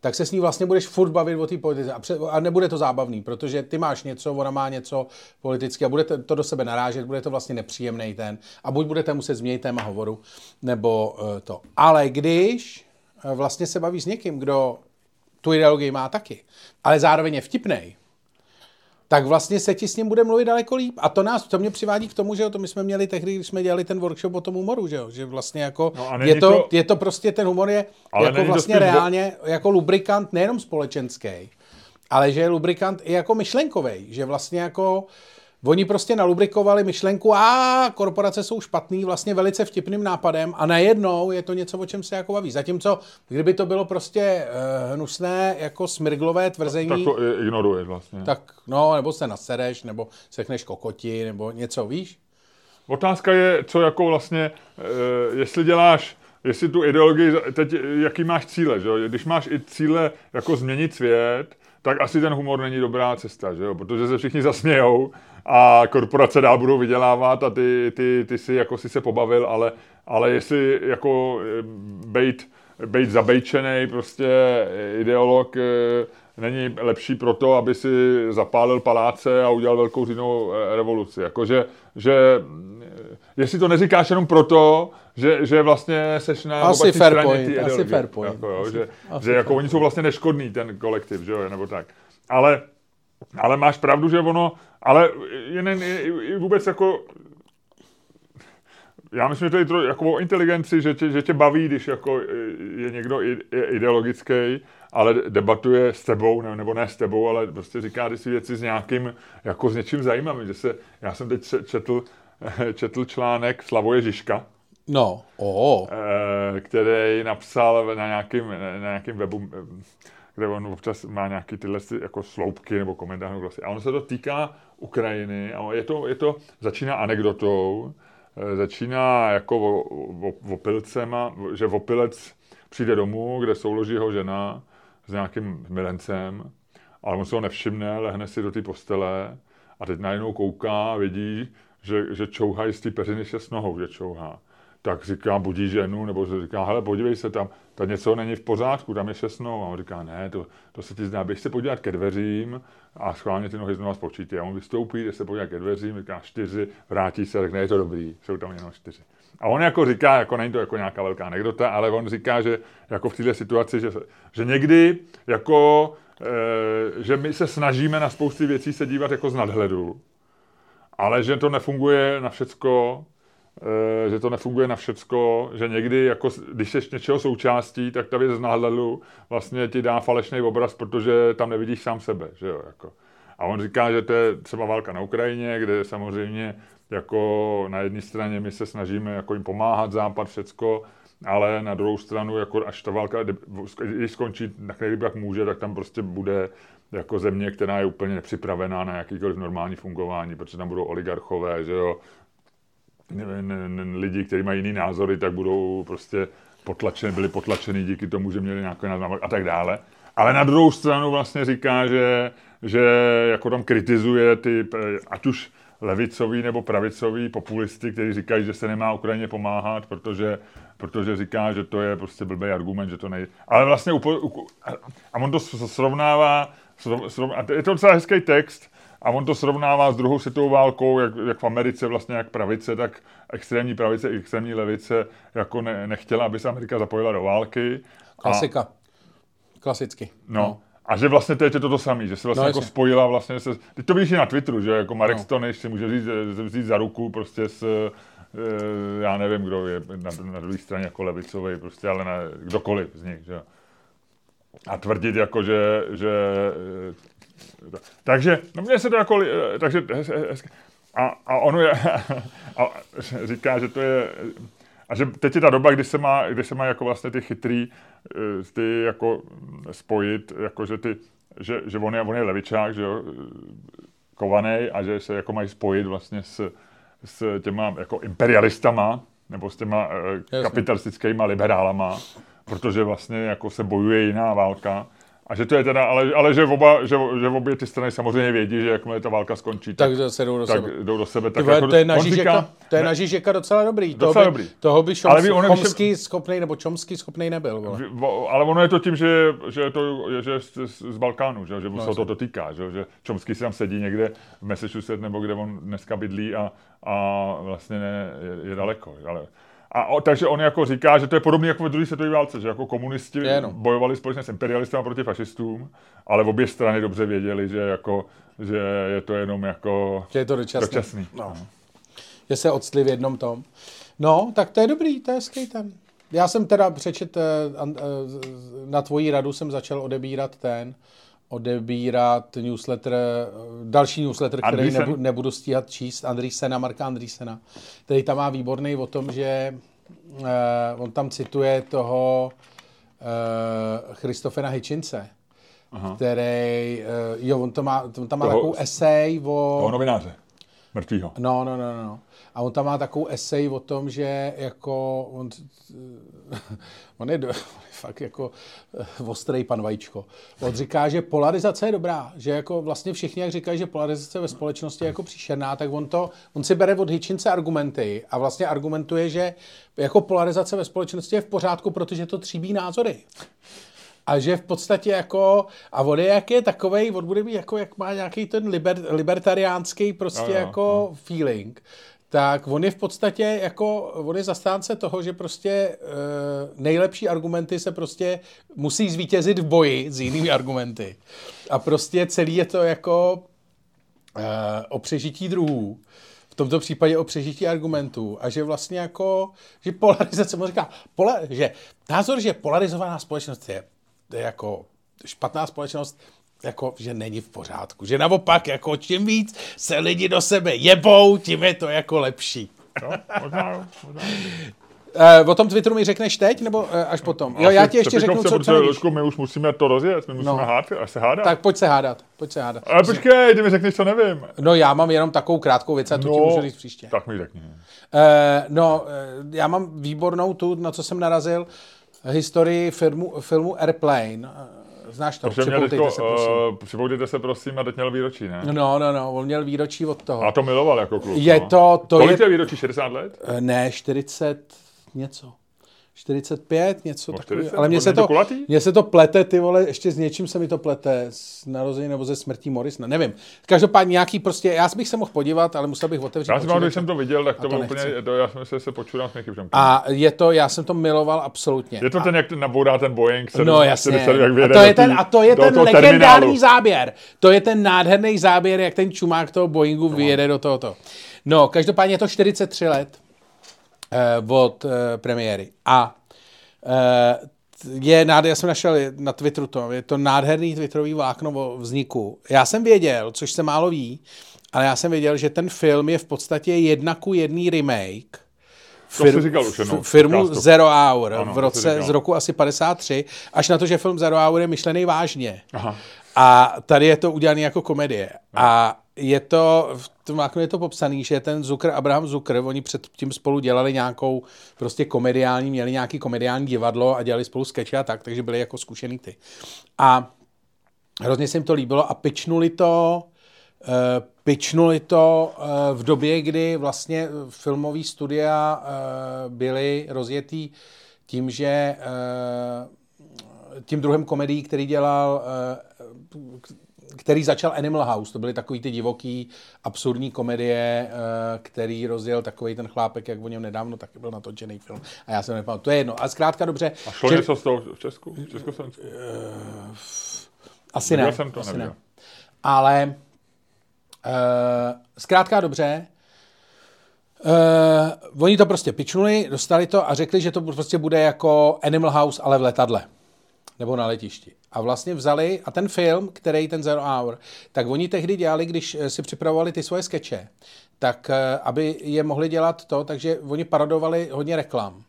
B: Tak se s ní vlastně budeš furt bavit o té politice. A, pře- a nebude to zábavný, protože ty máš něco, ona má něco politicky a budete to do sebe narážet, bude to vlastně nepříjemný ten. A buď budete muset změnit téma hovoru, nebo uh, to. Ale když uh, vlastně se bavíš s někým, kdo tu ideologii má taky, ale zároveň je vtipnej, tak vlastně se ti s ním bude mluvit daleko líp. A to nás, to mě přivádí k tomu, že jo, to my jsme měli tehdy, když jsme dělali ten workshop o tom humoru, že jo, že vlastně jako,
A: No
B: je, to,
A: to-
B: je to prostě, ten humor je
A: Ale
B: jako
A: to
B: vlastně
A: bo-
B: reálně jako lubrikant nejenom společenský, ale že je lubrikant i jako myšlenkový, že vlastně jako Oni prostě nalubrikovali myšlenku, a korporace jsou špatný, vlastně velice vtipným nápadem a najednou je to něco, o čem se jako baví. Zatímco, kdyby to bylo prostě uh, hnusné, jako smrglové tvrzení,
A: tak to ignoruješ vlastně.
B: tak no, nebo se nasereš, nebo sekneš kokoti, nebo něco, víš?
A: Otázka je, co jako vlastně, eh, jestli děláš, jestli tu ideologii, teď jaký máš cíle, že jo? Když máš i cíle jako změnit svět, tak asi ten humor není dobrá cesta, že jo? Protože se všichni zasmějou a korporace dál budou vydělávat a ty, ty, ty si jako si se pobavil, ale, ale jestli jako eh, bejt, bejt zabejčený prostě ideolog eh, není lepší proto, aby si zapálil paláce a udělal velkou eh, revoluci. Jakože, že, eh, jestli to neříkáš jenom proto, že, že vlastně seš na
B: Asi fair
A: straně
B: point,
A: té
B: asi
A: ideologie.
B: fair point.
A: Jako, jo,
B: Asi-
A: že,
B: asi
A: že jako
B: fair
A: oni jsou vlastně neškodný, ten kolektiv, že jo, nebo tak. Ale, ale máš pravdu, že ono, ale jen, i, vůbec jako já myslím, že to je tro, jako o inteligenci, že tě, že tě baví, když jako je někdo ideologický, ale debatuje s tebou, ne, nebo ne s tebou, ale prostě říká ty si věci s nějakým, jako s něčím zajímavým. Že se, já jsem teď če- četl, četl článek Slavoje Žižka,
B: No, o,
A: eh, který napsal na nějakým, na nějakým webu, kde on občas má nějaký tyhle ty jako sloupky nebo komentáře. nebo vlastně. A ono se to týká Ukrajiny a je to, je to začíná anekdotou, eh, začíná jako o, opilcema, že opilec přijde domů, kde souloží jeho žena s nějakým milencem, ale on se ho nevšimne, lehne si do té postele a teď najednou kouká a vidí, že, že čouhají z té peřiny šest nohou, že čouhá. Tak říká, budí ženu, nebo říká, hele, podívej se tam, ta něco není v pořádku, tam je šest nohou. A on říká, ne, to, to se ti zdá, běž se podívat ke dveřím a schválně ty nohy znovu spočítí. A on vystoupí, jde se podívat ke dveřím, říká čtyři, vrátí se řekne, je to dobrý, jsou tam jenom čtyři. A on jako říká, jako není to jako nějaká velká anekdota, ale on říká, že jako v této situaci, že, že někdy jako, e, že my se snažíme na spousty věcí se dívat jako z nadhledu, ale že to nefunguje na všecko, že to nefunguje na všecko, že někdy, jako, když jsi něčeho součástí, tak ta věc z nadhledu vlastně ti dá falešný obraz, protože tam nevidíš sám sebe. Že jo, jako. A on říká, že to je třeba válka na Ukrajině, kde samozřejmě jako na jedné straně my se snažíme jako jim pomáhat, západ, všecko, ale na druhou stranu, jako až ta válka, když skončí tak nejlíp, jak může, tak tam prostě bude jako země, která je úplně nepřipravená na jakýkoliv normální fungování, protože tam budou oligarchové, že jo, lidi, kteří mají jiný názory, tak budou prostě potlačeni, byli potlačeni díky tomu, že měli nějaké názor a tak dále. Ale na druhou stranu vlastně říká, že, že jako tam kritizuje ty, ať už levicový nebo pravicový populisty, kteří říkají, že se nemá Ukrajině pomáhat, protože, protože říká, že to je prostě blbý argument, že to nejde. Ale vlastně upo, a on to srovnává, srov, a je to docela hezký text, a on to srovnává s druhou světovou válkou, jak, jak v Americe vlastně jak pravice, tak extrémní pravice, extrémní levice jako ne, nechtěla, aby se Amerika zapojila do války.
B: Klasika. A, Klasicky.
A: No. no. A že vlastně teď je to to samé, že se vlastně no, jako spojila vlastně se, teď to vidíš i na Twitteru, že jako Marek no. Stoniš si může říct, vzít za ruku prostě s, eh, já nevím, kdo je na, na druhé straně jako levicový, prostě, ale na, kdokoliv z nich, že A tvrdit jako, že, že eh, takže, no mně se to jako, eh, takže, a, a ono je, a říká, že to je, a že teď je ta doba, kdy se má, kdy se má jako vlastně ty chytrý, eh, ty jako spojit, jako že ty, že, že on, je, on je levičák, že jo, kovaný a že se jako mají spojit vlastně s, s těma jako imperialistama, nebo s těma uh, kapitalistickými liberálama, protože vlastně jako se bojuje jiná válka a že to je teda, ale, ale že, oba, že, že obě ty strany samozřejmě vědí, že jakmile ta válka skončí,
B: tak, tak se jdou do
A: tak
B: sebe.
A: Jdou do sebe tak
B: jako, to je na Žižeka, to je na Žižeka docela dobrý.
A: Docela
B: toho by,
A: dobrý.
B: Toho by Šomský, ale Chomský schopnej, nebo Čomský schopnej nebyl. Vole.
A: Ale ono je to tím, že, že to je že z, z, Balkánu, že, že no, se to, to týká, že, že Čomský si tam sedí někde v Massachusetts, nebo kde on dneska bydlí a, a vlastně ne, je, je daleko. Ale, a o, takže on jako říká, že to je podobné jako ve druhé světové válce, že jako komunisti je, no. bojovali společně s imperialisty proti fašistům, ale obě strany dobře věděli, že, jako, že je to jenom jako
B: že je to dočasný.
A: dočasný.
B: No. Že se odstli v jednom tom. No, tak to je dobrý, to je hezký ten. Já jsem teda přečet, eh, eh, na tvoji radu jsem začal odebírat ten, odebírat newsletter, další newsletter, který Andrýsen. nebudu, stíhat číst, Andrýsena, Marka Andrýsena, který tam má výborný o tom, že uh, on tam cituje toho uh, Christophena Hitchinse, Aha. který, uh, jo, on, to má, on tam má toho, takovou esej o...
A: Toho novináře, mrtvýho.
B: No, no, no, no. A on tam má takovou esej o tom, že jako on, on je, do, fakt jako eh, ostrej pan Vajíčko. On říká, že polarizace je dobrá, že jako vlastně všichni, jak říkají, že polarizace ve společnosti je jako příšerná, tak on, to, on si bere od Hitchinse argumenty a vlastně argumentuje, že jako polarizace ve společnosti je v pořádku, protože to tříbí názory. A že v podstatě jako, a on je jak je takovej, on bude mít jako, jak má nějaký ten liber, libertariánský prostě no, no, jako no. feeling, tak on je v podstatě jako, on je zastánce toho, že prostě e, nejlepší argumenty se prostě musí zvítězit v boji s jinými argumenty. A prostě celý je to jako e, o přežití druhů. V tomto případě o přežití argumentů. A že vlastně jako, že polarizace, mu říká, pola, že názor, že polarizovaná společnost je, je jako špatná společnost, jako, že není v pořádku. Že naopak, jako čím víc se lidi do sebe jebou, tím je to jako lepší.
A: No, možná, možná.
B: Uh, o tom Twitteru mi řekneš teď, nebo uh, až potom? Jo, já ti ještě řeknu, co, co
A: Ložku, my už musíme to rozjet, my musíme no. hádat, až se hádat.
B: Tak pojď se hádat, pojď se hádat.
A: Ale počkej, ty mi řekneš, co nevím.
B: No já mám jenom takovou krátkou věc a tu no, ti můžu říct příště.
A: Tak mi řekni. Uh,
B: no, uh, já mám výbornou tu, na co jsem narazil, historii filmu, filmu Airplane, Znáš to? Připoutejte
A: teďko,
B: se, prosím.
A: uh, připoutejte se prosím a teď měl výročí, ne?
B: No, no, no, on měl výročí od toho.
A: A to miloval jako kluk.
B: Je
A: no.
B: to- to
A: Kolik
B: je-
A: je výročí? 60 let?
B: Eh, Ne, 40 něco. 45, něco
A: No,
B: takového.
A: 40,
B: Ale mně se,
A: to
B: mně se to plete, ty vole, ještě s něčím se mi to plete, s narození nebo ze smrtí Morrisona, nevím. Každopádně nějaký prostě, já bych se mohl podívat, ale musel bych otevřít
A: Já pamatuju, když jsem to viděl, tak to bylo úplně, to, já jsem se, se počural s někým.
B: A je to, já jsem to miloval absolutně.
A: Je to ten, jak ten nabourá ten Boeing 7,
B: No jasně.
A: 7, jak
B: A to je ten, a to je ten legendární
A: terminálu.
B: záběr. To je ten nádherný záběr, jak ten čumák toho Boeingu vyjede do tohoto. No, každopádně je to 43 let od uh, premiéry. A uh, je nádherný, já jsem našel na Twitteru to, je to nádherný twitterový vlákno o vzniku. Já jsem věděl, což se málo ví, ale já jsem věděl, že ten film je v podstatě jedna ku jedný remake
A: To jsi říkal už v
B: firmu
A: podcastu.
B: Zero Hour
A: Ano,
B: v
A: to
B: roce z roku asi 53, až na to, že film Zero Hour je myšlený vážně.
A: Aha.
B: A tady je to udělané jako komedie. A je to, v tom je to popsaný, že ten Zucker, Abraham Zucker, oni předtím spolu dělali nějakou prostě komediální, měli nějaký komediální divadlo a dělali spolu skeče a tak, takže byli jako zkušený ty. A hrozně se jim to líbilo a pičnuli to, uh, pičnuli to uh, v době, kdy vlastně filmové studia uh, byly rozjetý tím, že tím druhým komedií, který dělal, který začal Animal House, to byly takový ty divoký, absurdní komedie, uh, který rozjel takový ten chlápek, jak o něm nedávno taky byl natočený film. A já jsem nepamatuju, to je jedno. A zkrátka dobře.
A: A šlo
B: že-
A: něco z toho v Česku? V Československu?
B: asi
A: Viděl
B: ne.
A: jsem to,
B: asi ne. Ale uh, zkrátka dobře, Uh, oni to prostě pičnuli, dostali to a řekli, že to prostě bude jako Animal House, ale v letadle. Nebo na letišti. A vlastně vzali, a ten film, který ten Zero Hour, tak oni tehdy dělali, když eh, si připravovali ty svoje skeče, tak eh, aby je mohli dělat to, takže oni parodovali hodně reklam.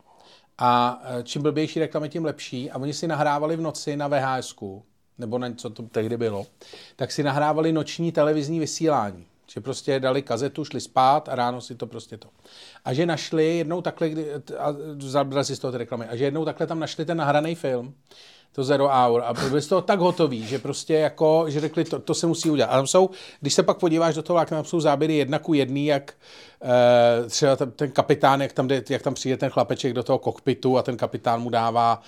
B: A eh, čím blbější reklamy, tím lepší. A oni si nahrávali v noci na VHS, nebo na co to tehdy bylo, tak si nahrávali noční televizní vysílání. Že prostě dali kazetu, šli spát a ráno si to prostě to. A že našli jednou takhle, a si z toho ty reklamy, a že jednou takhle tam našli ten nahraný film, to Zero Hour a byli z toho tak hotoví, že prostě jako, že řekli, to, to se musí udělat. A tam jsou, když se pak podíváš do toho, jak tam jsou záběry jedna ku jedný, jak eh, třeba ten, ten kapitán, jak tam, jde, jak tam přijde ten chlapeček do toho kokpitu a ten kapitán mu dává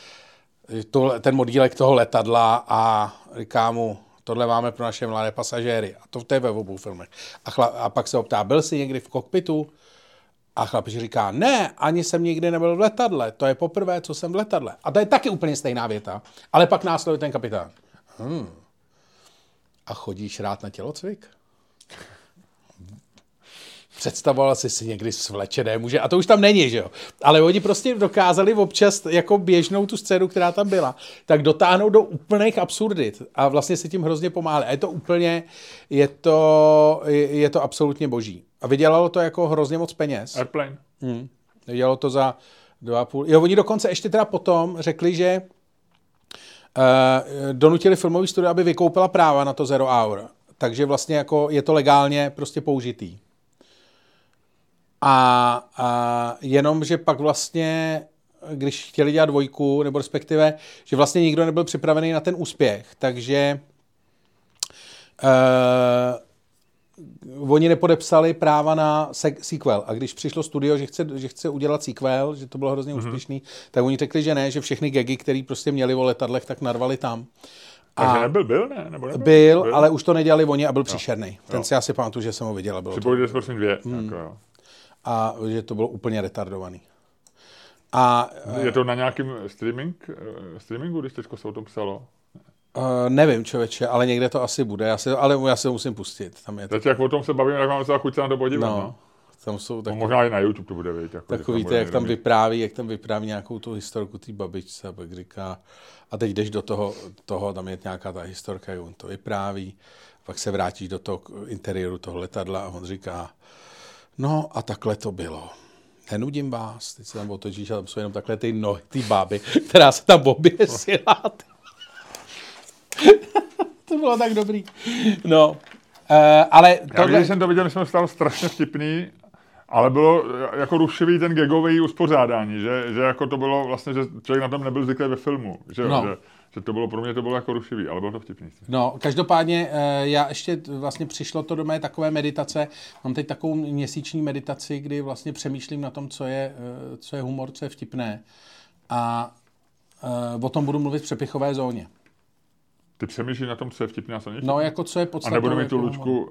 B: to, ten modílek toho letadla a říká mu, tohle máme pro naše mladé pasažéry. A to, to je ve obou filmech. A, chla, a pak se optá, byl jsi někdy v kokpitu? A chlapič říká, ne, ani jsem nikdy nebyl v letadle, to je poprvé, co jsem v letadle. A to je taky úplně stejná věta, ale pak následuje ten kapitán. Hmm. A chodíš rád na tělocvik? Představoval jsi si někdy svlečené muže, a to už tam není, že jo. Ale oni prostě dokázali občas jako běžnou tu scénu, která tam byla, tak dotáhnout do úplných absurdit a vlastně si tím hrozně pomáhali. A je to úplně, je to, je to absolutně boží. A vydělalo to jako hrozně moc peněz.
A: Airplane.
B: Hmm. Dělalo to za dva a půl. Jo, oni dokonce ještě teda potom řekli, že uh, donutili filmový studio, aby vykoupila práva na to Zero Hour. Takže vlastně jako je to legálně prostě použitý. A, a jenom, že pak vlastně, když chtěli dělat dvojku, nebo respektive, že vlastně nikdo nebyl připravený na ten úspěch, takže uh, oni nepodepsali práva na se- sequel. A když přišlo studio, že chce, že chce udělat sequel, že to bylo hrozně mm-hmm. úspěšný, tak oni řekli, že ne, že všechny gagy, které prostě měli o letadlech, tak narvali tam.
A: Takže nebyl, byl, ne? Nebo nebyl?
B: Byl, byl, ale už to nedělali oni a byl příšerný. Ten
A: Jo.
B: si asi pamatuju, že jsem ho viděl. a Bylo to,
A: se prosím dvě. Hmm. Jako, jo.
B: a že to bylo úplně retardovaný. A
A: Je to na nějakým streaming, eh, streamingu, když teďko se o tom psalo?
B: Uh, nevím, člověče, ale někde to asi bude. Já si, ale já se musím pustit. Tam je to,
A: Teď jak o tom se bavíme, tak mám docela chuť se na to podívat. No.
B: no,
A: no.
B: tam jsou
A: No,
B: tak,
A: možná i na YouTube to bude, vidět. Jako, bude
B: ty, jak tam vypráví, jak tam vypráví nějakou tu historku té babičce a pak říká, a teď jdeš do toho, toho tam je nějaká ta historka, jak on to vypráví, pak se vrátíš do toho interiéru toho letadla a on říká, no a takhle to bylo. Nenudím vás, teď se tam otočíš a tam jsou jenom takhle ty nohy, ty báby, která se tam oběsila. to bylo tak dobrý. No, uh, ale
A: Já
B: tohle...
A: když jsem to viděl, jsme stalo strašně vtipný ale bylo jako rušivý ten gagový uspořádání, že, že jako to bylo vlastně, že člověk na tom nebyl zvyklý ve filmu, že,
B: No.
A: že, že to bylo pro mě to bylo jako rušivý, ale bylo to vtipný.
B: No, každopádně eh, já ještě vlastně přišlo to do mé takové meditace. Mám teď takovou měsíční meditaci, kdy vlastně přemýšlím na tom, co je, eh, co je humor, co je vtipné. A eh, o tom budu mluvit v přepichové zóně.
A: Ty přemýšlíš na tom, co je vtipné a co není
B: No, jako co je
A: A
B: podstatné.
A: nebude mít tu Lučku uh,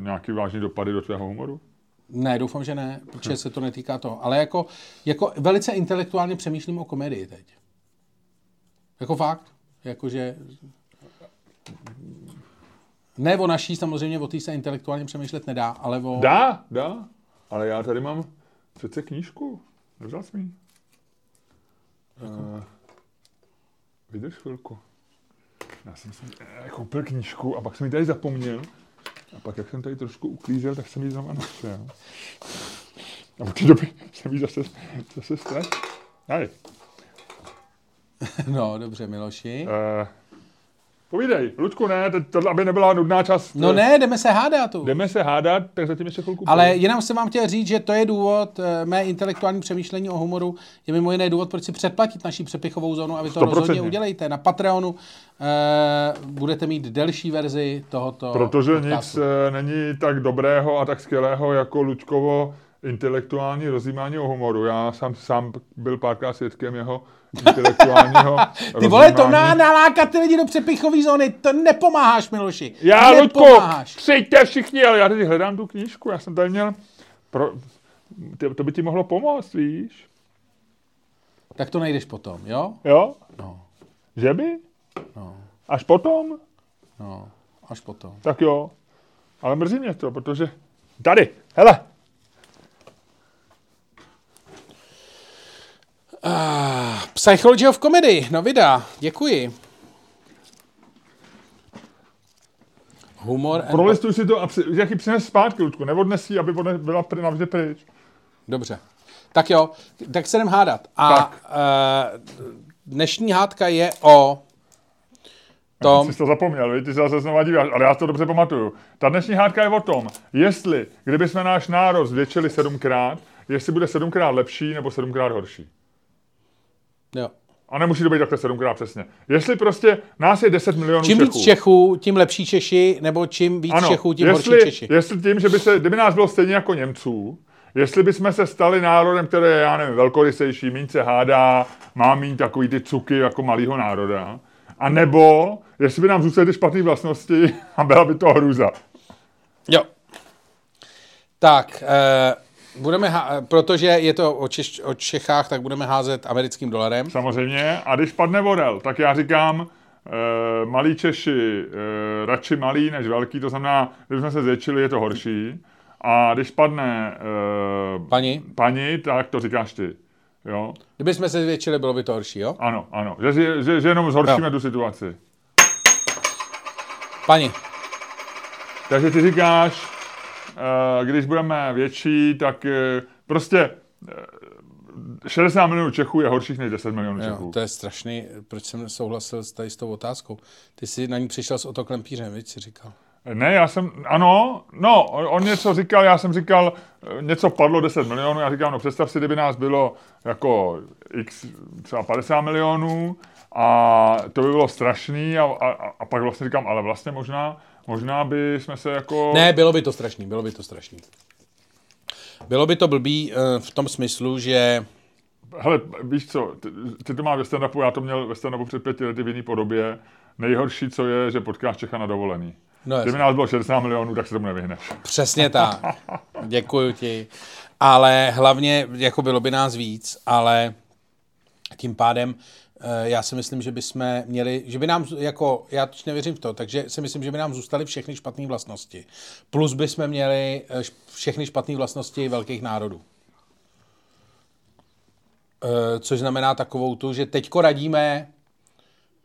A: nějaký vážný dopady do tvého humoru?
B: Ne, doufám, že ne, protože se to netýká toho. Ale jako, jako velice intelektuálně přemýšlím o komedii teď. Jako fakt. Jakože... Ne o naší, samozřejmě o té se intelektuálně přemýšlet nedá, ale o...
A: Dá, dá. Ale já tady mám přece knížku. Nevzal jsi mi? ji? Uh, vydrž chvilku. Já jsem si eh, koupil knížku a pak jsem ji tady zapomněl. A pak, jak jsem tady trošku uklízel, tak jsem ji znovu našel. A od té doby jsem ji zase, zase ztratil.
B: No, dobře, Miloši.
A: Uh, povídej, Luďku, ne, tohle, aby nebyla nudná čas.
B: No ne, jdeme se hádat tu.
A: Jdeme se hádat, tak zatím ještě chvilku.
B: Ale jenom jsem vám chtěl říct, že to je důvod, eh, mé intelektuální přemýšlení o humoru je mimo jiné důvod, proč si předplatit naší přepichovou zónu a vy to
A: Stoprocentně.
B: rozhodně udělejte. Na Patreonu eh, budete mít delší verzi tohoto
A: Protože
B: podcastu.
A: nic eh, není tak dobrého a tak skvělého jako Lučkovo intelektuální rozjímání o humoru. Já jsem sám byl párkrát svědkem jeho intelektuálního
B: Ty vole, to na, nalákat ty lidi do přepichové zóny, to nepomáháš, Miloši.
A: Já,
B: nepomáháš.
A: přijďte všichni, ale já teď hledám tu knížku. Já jsem tady měl... Pro... To, to by ti mohlo pomoct, víš?
B: Tak to nejdeš potom, jo?
A: Jo?
B: No,
A: Že by?
B: no,
A: Až potom?
B: no, až potom.
A: Tak jo. Ale mrzí mě to, protože... Tady, hele.
B: Ah, Psychology of Comedy, no vydá, děkuji. Humor.
A: Prolistuj si to a při, jak ji přines zpátky, Lučku. Neodnes ji, aby odne, byla pr- navždy pryč.
B: Dobře. Tak jo, tak se jdem hádat. A
A: Tak.
B: uh, dnešní hádka je o tom,
A: jsi to zapomněl, víš? ty se zase znova díváš, ale já to dobře pamatuju. Ta dnešní hádka je o tom, jestli, kdyby jsme náš národ zvětšili sedmkrát, jestli bude sedmkrát lepší nebo sedmkrát horší.
B: Jo.
A: A nemusí to být takhle sedmkrát přesně. Jestli prostě nás je 10 milionů
B: čím
A: Čechů.
B: víc Čechů, tím lepší Češi, nebo čím víc
A: ano,
B: Čechů, tím
A: jestli,
B: horší Češi.
A: Jestli tím, že by se, kdyby nás bylo stejně jako Němců, jestli bychom se stali národem, který je, já nevím, velkorysejší, míň se hádá, má míň takový ty cuky jako malýho národa, a nebo jestli by nám zůstaly ty špatné vlastnosti a byla by to hrůza.
B: Jo. Tak, eh, budeme, há- protože je to o, Češ, o Čechách, tak budeme házet americkým dolarem.
A: Samozřejmě. A když padne vodel, tak já říkám, e, malí Češi e, radši malý než velký, to znamená, když jsme se zvětšili, je to horší. A když padne e,
B: Pani,
A: pani, tak to říkáš ty. Jo?
B: kdyby jsme se zvětšili, bylo by to horší, jo?
A: Ano, ano. Že, že, že, jenom zhoršíme tu situaci.
B: Pani,
A: Takže ty říkáš, když budeme větší, tak e, prostě e, 60 milionů Čechů je horších než 10 milionů
B: jo,
A: Čechů.
B: to je strašný, proč jsem souhlasil s, tady s tou otázkou. Ty jsi na ní přišel s Otto Klempířem, víš, si říkal.
A: Ne, já jsem, ano, no, on, něco říkal, já jsem říkal, eh, něco padlo 10 milionů, já říkám, no představ si, kdyby nás bylo jako x, třeba 50 milionů a to by bylo strašný a, a, a pak vlastně říkám, ale vlastně možná, možná by jsme se jako...
B: Ne, bylo by to strašný, bylo by to strašný. Bylo by to blbý eh, v tom smyslu, že
A: Hele, víš co, ty, ty to máš ve stand já to měl ve stand před pěti lety v jiný podobě. Nejhorší, co je, že potkáš Čecha na dovolený.
B: No,
A: Kdyby nás bylo 60 milionů, tak se tomu nevyhneš.
B: Přesně tak. Děkuji ti. Ale hlavně, jako bylo by nás víc, ale tím pádem já si myslím, že bychom měli, že by nám, jako, já totiž nevěřím v to, takže si myslím, že by nám zůstaly všechny špatné vlastnosti. Plus bychom měli eh, všechny špatné vlastnosti velkých národů. Eh, Což znamená takovou tu, že teďko radíme,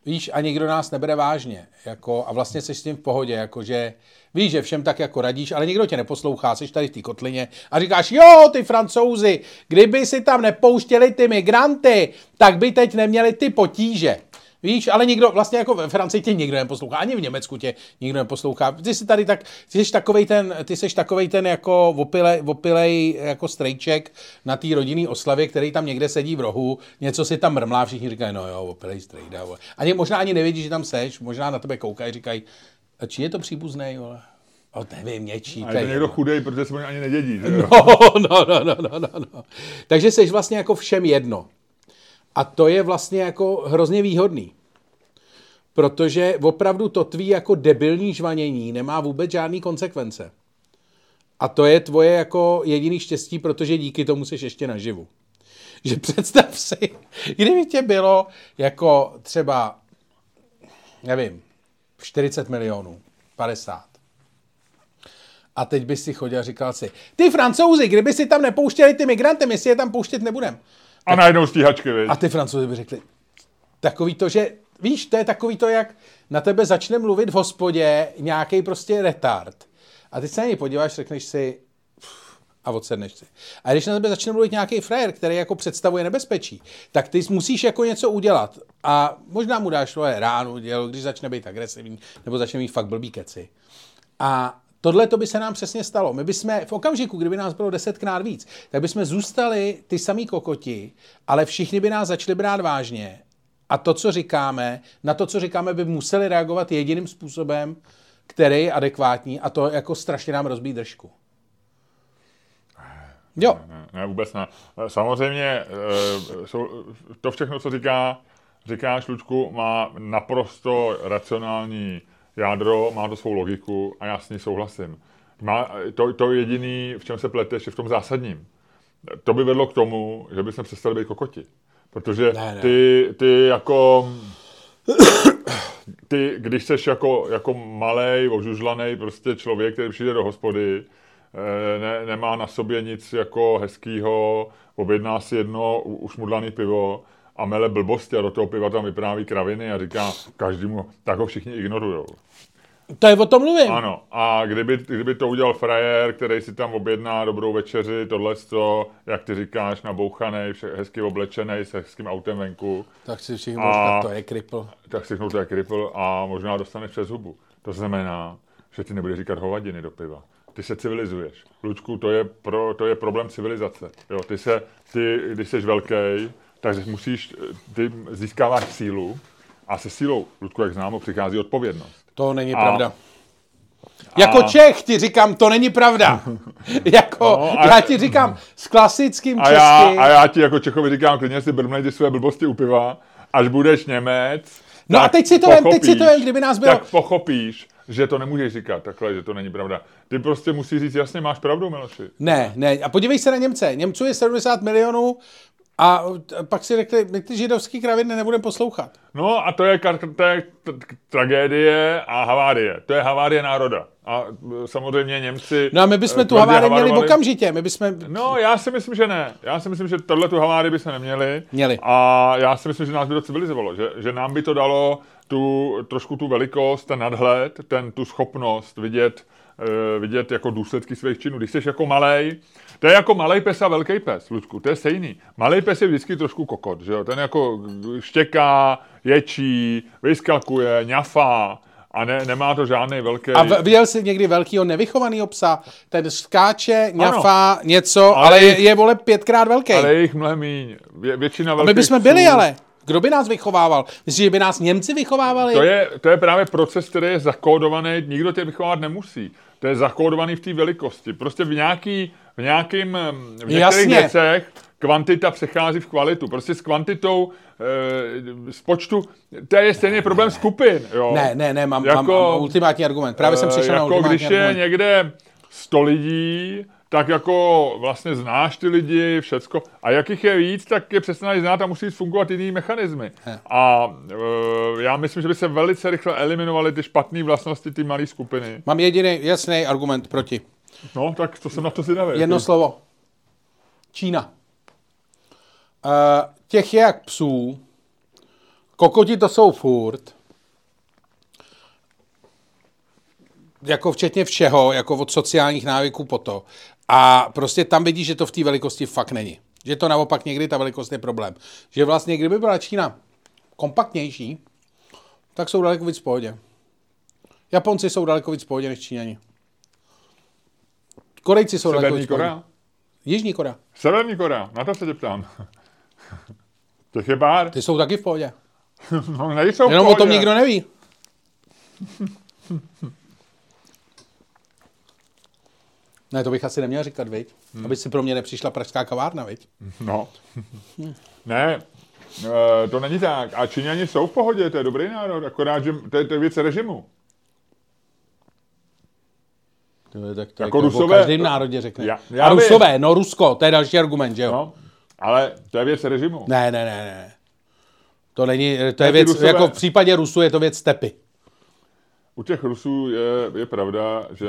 B: víš, a nikdo nás nebere vážně. Jako, a vlastně jsi s tím v pohodě, jakože víš, že všem tak jako radíš, ale nikdo tě neposlouchá, jsi tady v té kotlině a říkáš, jo, ty francouzi, kdyby si tam nepouštěli ty migranty, tak by teď neměli ty potíže. Víš, ale nikdo, vlastně jako ve Francii tě nikdo neposlouchá, ani v Německu tě nikdo neposlouchá. Ty jsi tady tak, ty jsi takovej ten, ty jsi takovej ten jako opilej, opilej jako strejček na té rodinné oslavě, který tam někde sedí v rohu, něco si tam mrmlá, všichni říkají, no jo, opilej strejda. Vole. Ani možná ani nevědí, že tam seš, možná na tebe koukají, říkají, a či je to příbuzný, vole? O, nevím, něčí.
A: A je to někdo chudej, protože se ani nedědí. Že?
B: No, no, no, no, no, no. Takže jsi vlastně jako všem jedno. A to je vlastně jako hrozně výhodný. Protože opravdu to tvý jako debilní žvanění nemá vůbec žádný konsekvence. A to je tvoje jako jediný štěstí, protože díky tomu jsi ještě naživu. Že představ si, kdyby tě bylo jako třeba, nevím, 40 milionů, 50. A teď bys si chodil a říkal si, ty francouzi, kdyby si tam nepouštěli ty migranty, my si je tam pouštět nebudeme.
A: A najednou stíhačky, viď?
B: A ty francouzi by řekli, takový to, že, víš, to je takový to, jak na tebe začne mluvit v hospodě nějaký prostě retard. A ty se na něj podíváš, řekneš si, a odsedneš si. A když na tebe začne mluvit nějaký frajer, který jako představuje nebezpečí, tak ty musíš jako něco udělat. A možná mu dáš svoje ránu, dělo, když začne být agresivní, nebo začne mít fakt blbý keci. A tohle to by se nám přesně stalo. My bychom v okamžiku, kdyby nás bylo desetkrát víc, tak bychom zůstali ty samý kokoti, ale všichni by nás začali brát vážně. A to, co říkáme, na to, co říkáme, by museli reagovat jediným způsobem, který je adekvátní a to jako strašně nám rozbít držku. Jo,
A: Ne, ne, vůbec ne. Samozřejmě eh, to všechno, co říká, říkáš, Lučku, má naprosto racionální jádro, má to svou logiku a já s ní souhlasím. Má, to, to jediný, v čem se pleteš, je v tom zásadním. To by vedlo k tomu, že bychom přestali být kokoti. Protože
B: Ne, ne.
A: ty, ty jako ty, když jsi jako, jako malej, ožužlaný prostě člověk, který přijde do hospody, eh, ne, nemá na sobě nic jako hezkýho, objedná si jedno ušmudlaný pivo a mele blbosti a do toho piva tam vypráví kraviny a říká každému, tak ho všichni ignorujou.
B: to je o tom mluvím.
A: Ano, a kdyby, kdyby to udělal frajer, který si tam objedná dobrou večeři, tohle, jak ty říkáš, nabouchaný, hezky oblečený, s hezkým autem venku,
B: Tak si všichni
A: A-
B: to je kripl.
A: tak si to je kripl a možná dostaneš přes hubu. To znamená, že ty nebudeš říkat hovadiny do piva. Ty se civilizuješ. Lučku, to je, pro, to je problém civilizace. Jo, ty se, ty, když jsi velký, tak musíš, ty získáváš sílu a se sílou, Lučku, jak známo, přichází odpovědnost.
B: To není
A: A-
B: pravda. Jako Čech ti říkám, to není pravda. jako,
A: No, a-
B: já ti říkám, s klasickým
A: A já,
B: českým.
A: a já ti jako Čechovi říkám, klidně si brmnej ty své blbosti u piva, až budeš Němec,
B: No a teď si to vem, teď si to vem, kdyby nás bylo-
A: Tak pochopíš, že to nemůžeš říkat takhle, že to není pravda. Ty prostě musíš říct, jasně, máš pravdu, Miloši.
B: Ne, ne. A podívej se na Němce. Němců je 70 milionů a pak si řekli, my ty židovský kraviny nebudeme poslouchat.
A: No a to je, to je tragédie a havárie. To je havárie národa. A e, samozřejmě Němci...
B: No a my bychom
A: e,
B: tu havárii měli okamžitě. My bychom...
A: No, já si myslím, že ne. Já si myslím, že tohle tu havárii by se neměli.
B: Měli.
A: A já si myslím, že nás by to civilizovalo. Že, že nám by to dalo tu, trošku tu velikost, ten nadhled, ten, tu schopnost vidět, uh, vidět jako důsledky svých činů. Když jsi jako malej, to je jako malej pes a velký pes, Ludku, to je stejný. Malej pes je vždycky trošku kokot, že jo? Ten jako štěká, ječí, vyskakuje, ňafá a ne, nemá to žádný velký...
B: A viděl jsi někdy velkýho nevychovaného psa? Ten skáče, ňafá, něco, ale,
A: Ale
B: je, je vole pětkrát velký.
A: Ale je jich mnohem míň. Vě, většina
B: A
A: velkých
B: my bychom
A: psů-
B: byli ale. Kdo by nás vychovával? Myslíš, že by nás Němci vychovávali?
A: To je, to je právě proces, který je zakódovaný, nikdo tě vychovávat nemusí. To je zakódovaný v té velikosti. Prostě v, nějaký, v nějakým, v některých
B: Jasně.
A: věcech kvantita přechází v kvalitu. Prostě s kvantitou, e, z počtu, to je stejný problém skupin. Jo?
B: Ne, ne, ne, mám,
A: Jako-
B: mám, mám ultimátní argument. Právě jsem
A: Eh,
B: přišel na
A: jako
B: ultimátní
A: když je
B: argument.
A: někde 100 lidí, tak jako vlastně znáš ty lidi, všecko. A jak jich je víc, tak je přesně znát a musí fungovat jiný mechanismy. A e, já myslím, že by se velice rychle eliminovaly ty špatné vlastnosti ty malé skupiny.
B: Mám jediný jasný argument proti.
A: No, tak to jsem na to zvědavý.
B: Jedno slovo. Čína. Uh, těch je jak psů. Kokoti to jsou furt. Jako včetně všeho, jako od sociálních návyků po to. A prostě tam vidíš, že to v té velikosti fakt není. Že to naopak někdy ta velikost je problém. Že vlastně, kdyby byla Čína kompaktnější, Tak jsou daleko víc v pohodě. Japonci jsou daleko víc v pohodě než Číňani. Korejci jsou
A: Severní
B: pohodě.
A: Korea?
B: Jižní Korea.
A: Severní Korea, na to se tě ptám. Těch je pár.
B: Ty jsou taky v pohodě.
A: No, nejsou v
B: Jenom o tom
A: pohodě.
B: nikdo neví. Ne, to bych asi neměl říkat, viď?
A: Hmm.
B: Aby si pro mě nepřišla pražská kavárna, viď?
A: No. ne, eh, to není tak. A Číňani jsou v pohodě, to je dobrý národ, akorát, že to je, to je věc režimu.
B: Tak to
A: Jako
B: jako
A: Rusové-
B: každém národě řekne.
A: Já- já
B: A
A: vím.
B: Rusové, no Rusko, to je další argument, že jo?
A: No, ale to je věc režimu.
B: Ne, ne, ne, ne. To není, to je věc,
A: Rusové-
B: jako v případě Rusu je to věc stepy.
A: U těch Rusů je, je pravda, že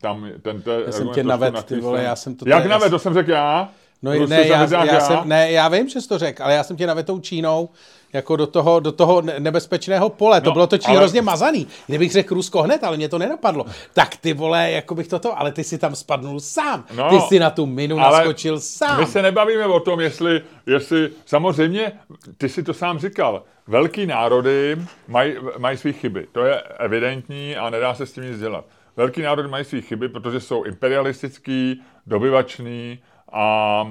A: tam ten... ten
B: Já jsem tě navedl, ty vole, já jsem to
A: Jak navedl, to jsem řekl já?
B: No
A: Rusy
B: ne, já,
A: zavedák
B: já, jsem, ne, já vím, že jsi to řekl, ale já jsem tě navedl tou Čínou jako do toho, do toho ne- nebezpečného pole. To
A: No,
B: bylo totiž
A: ale-
B: hrozně mazaný. Kdybych řekl Rusko hned, ale mě to nenapadlo. Tak ty vole, jako bych toto, ale ty si tam spadnul sám.
A: No,
B: ty si na tu minu
A: ale
B: naskočil sám.
A: My se nebavíme o tom, jestli, jestli samozřejmě, ty si to sám říkal, velký národy mají, mají své chyby. To je evidentní a nedá se s tím nic dělat. Velký národy mají své chyby, protože jsou imperialistický, dobyvačný a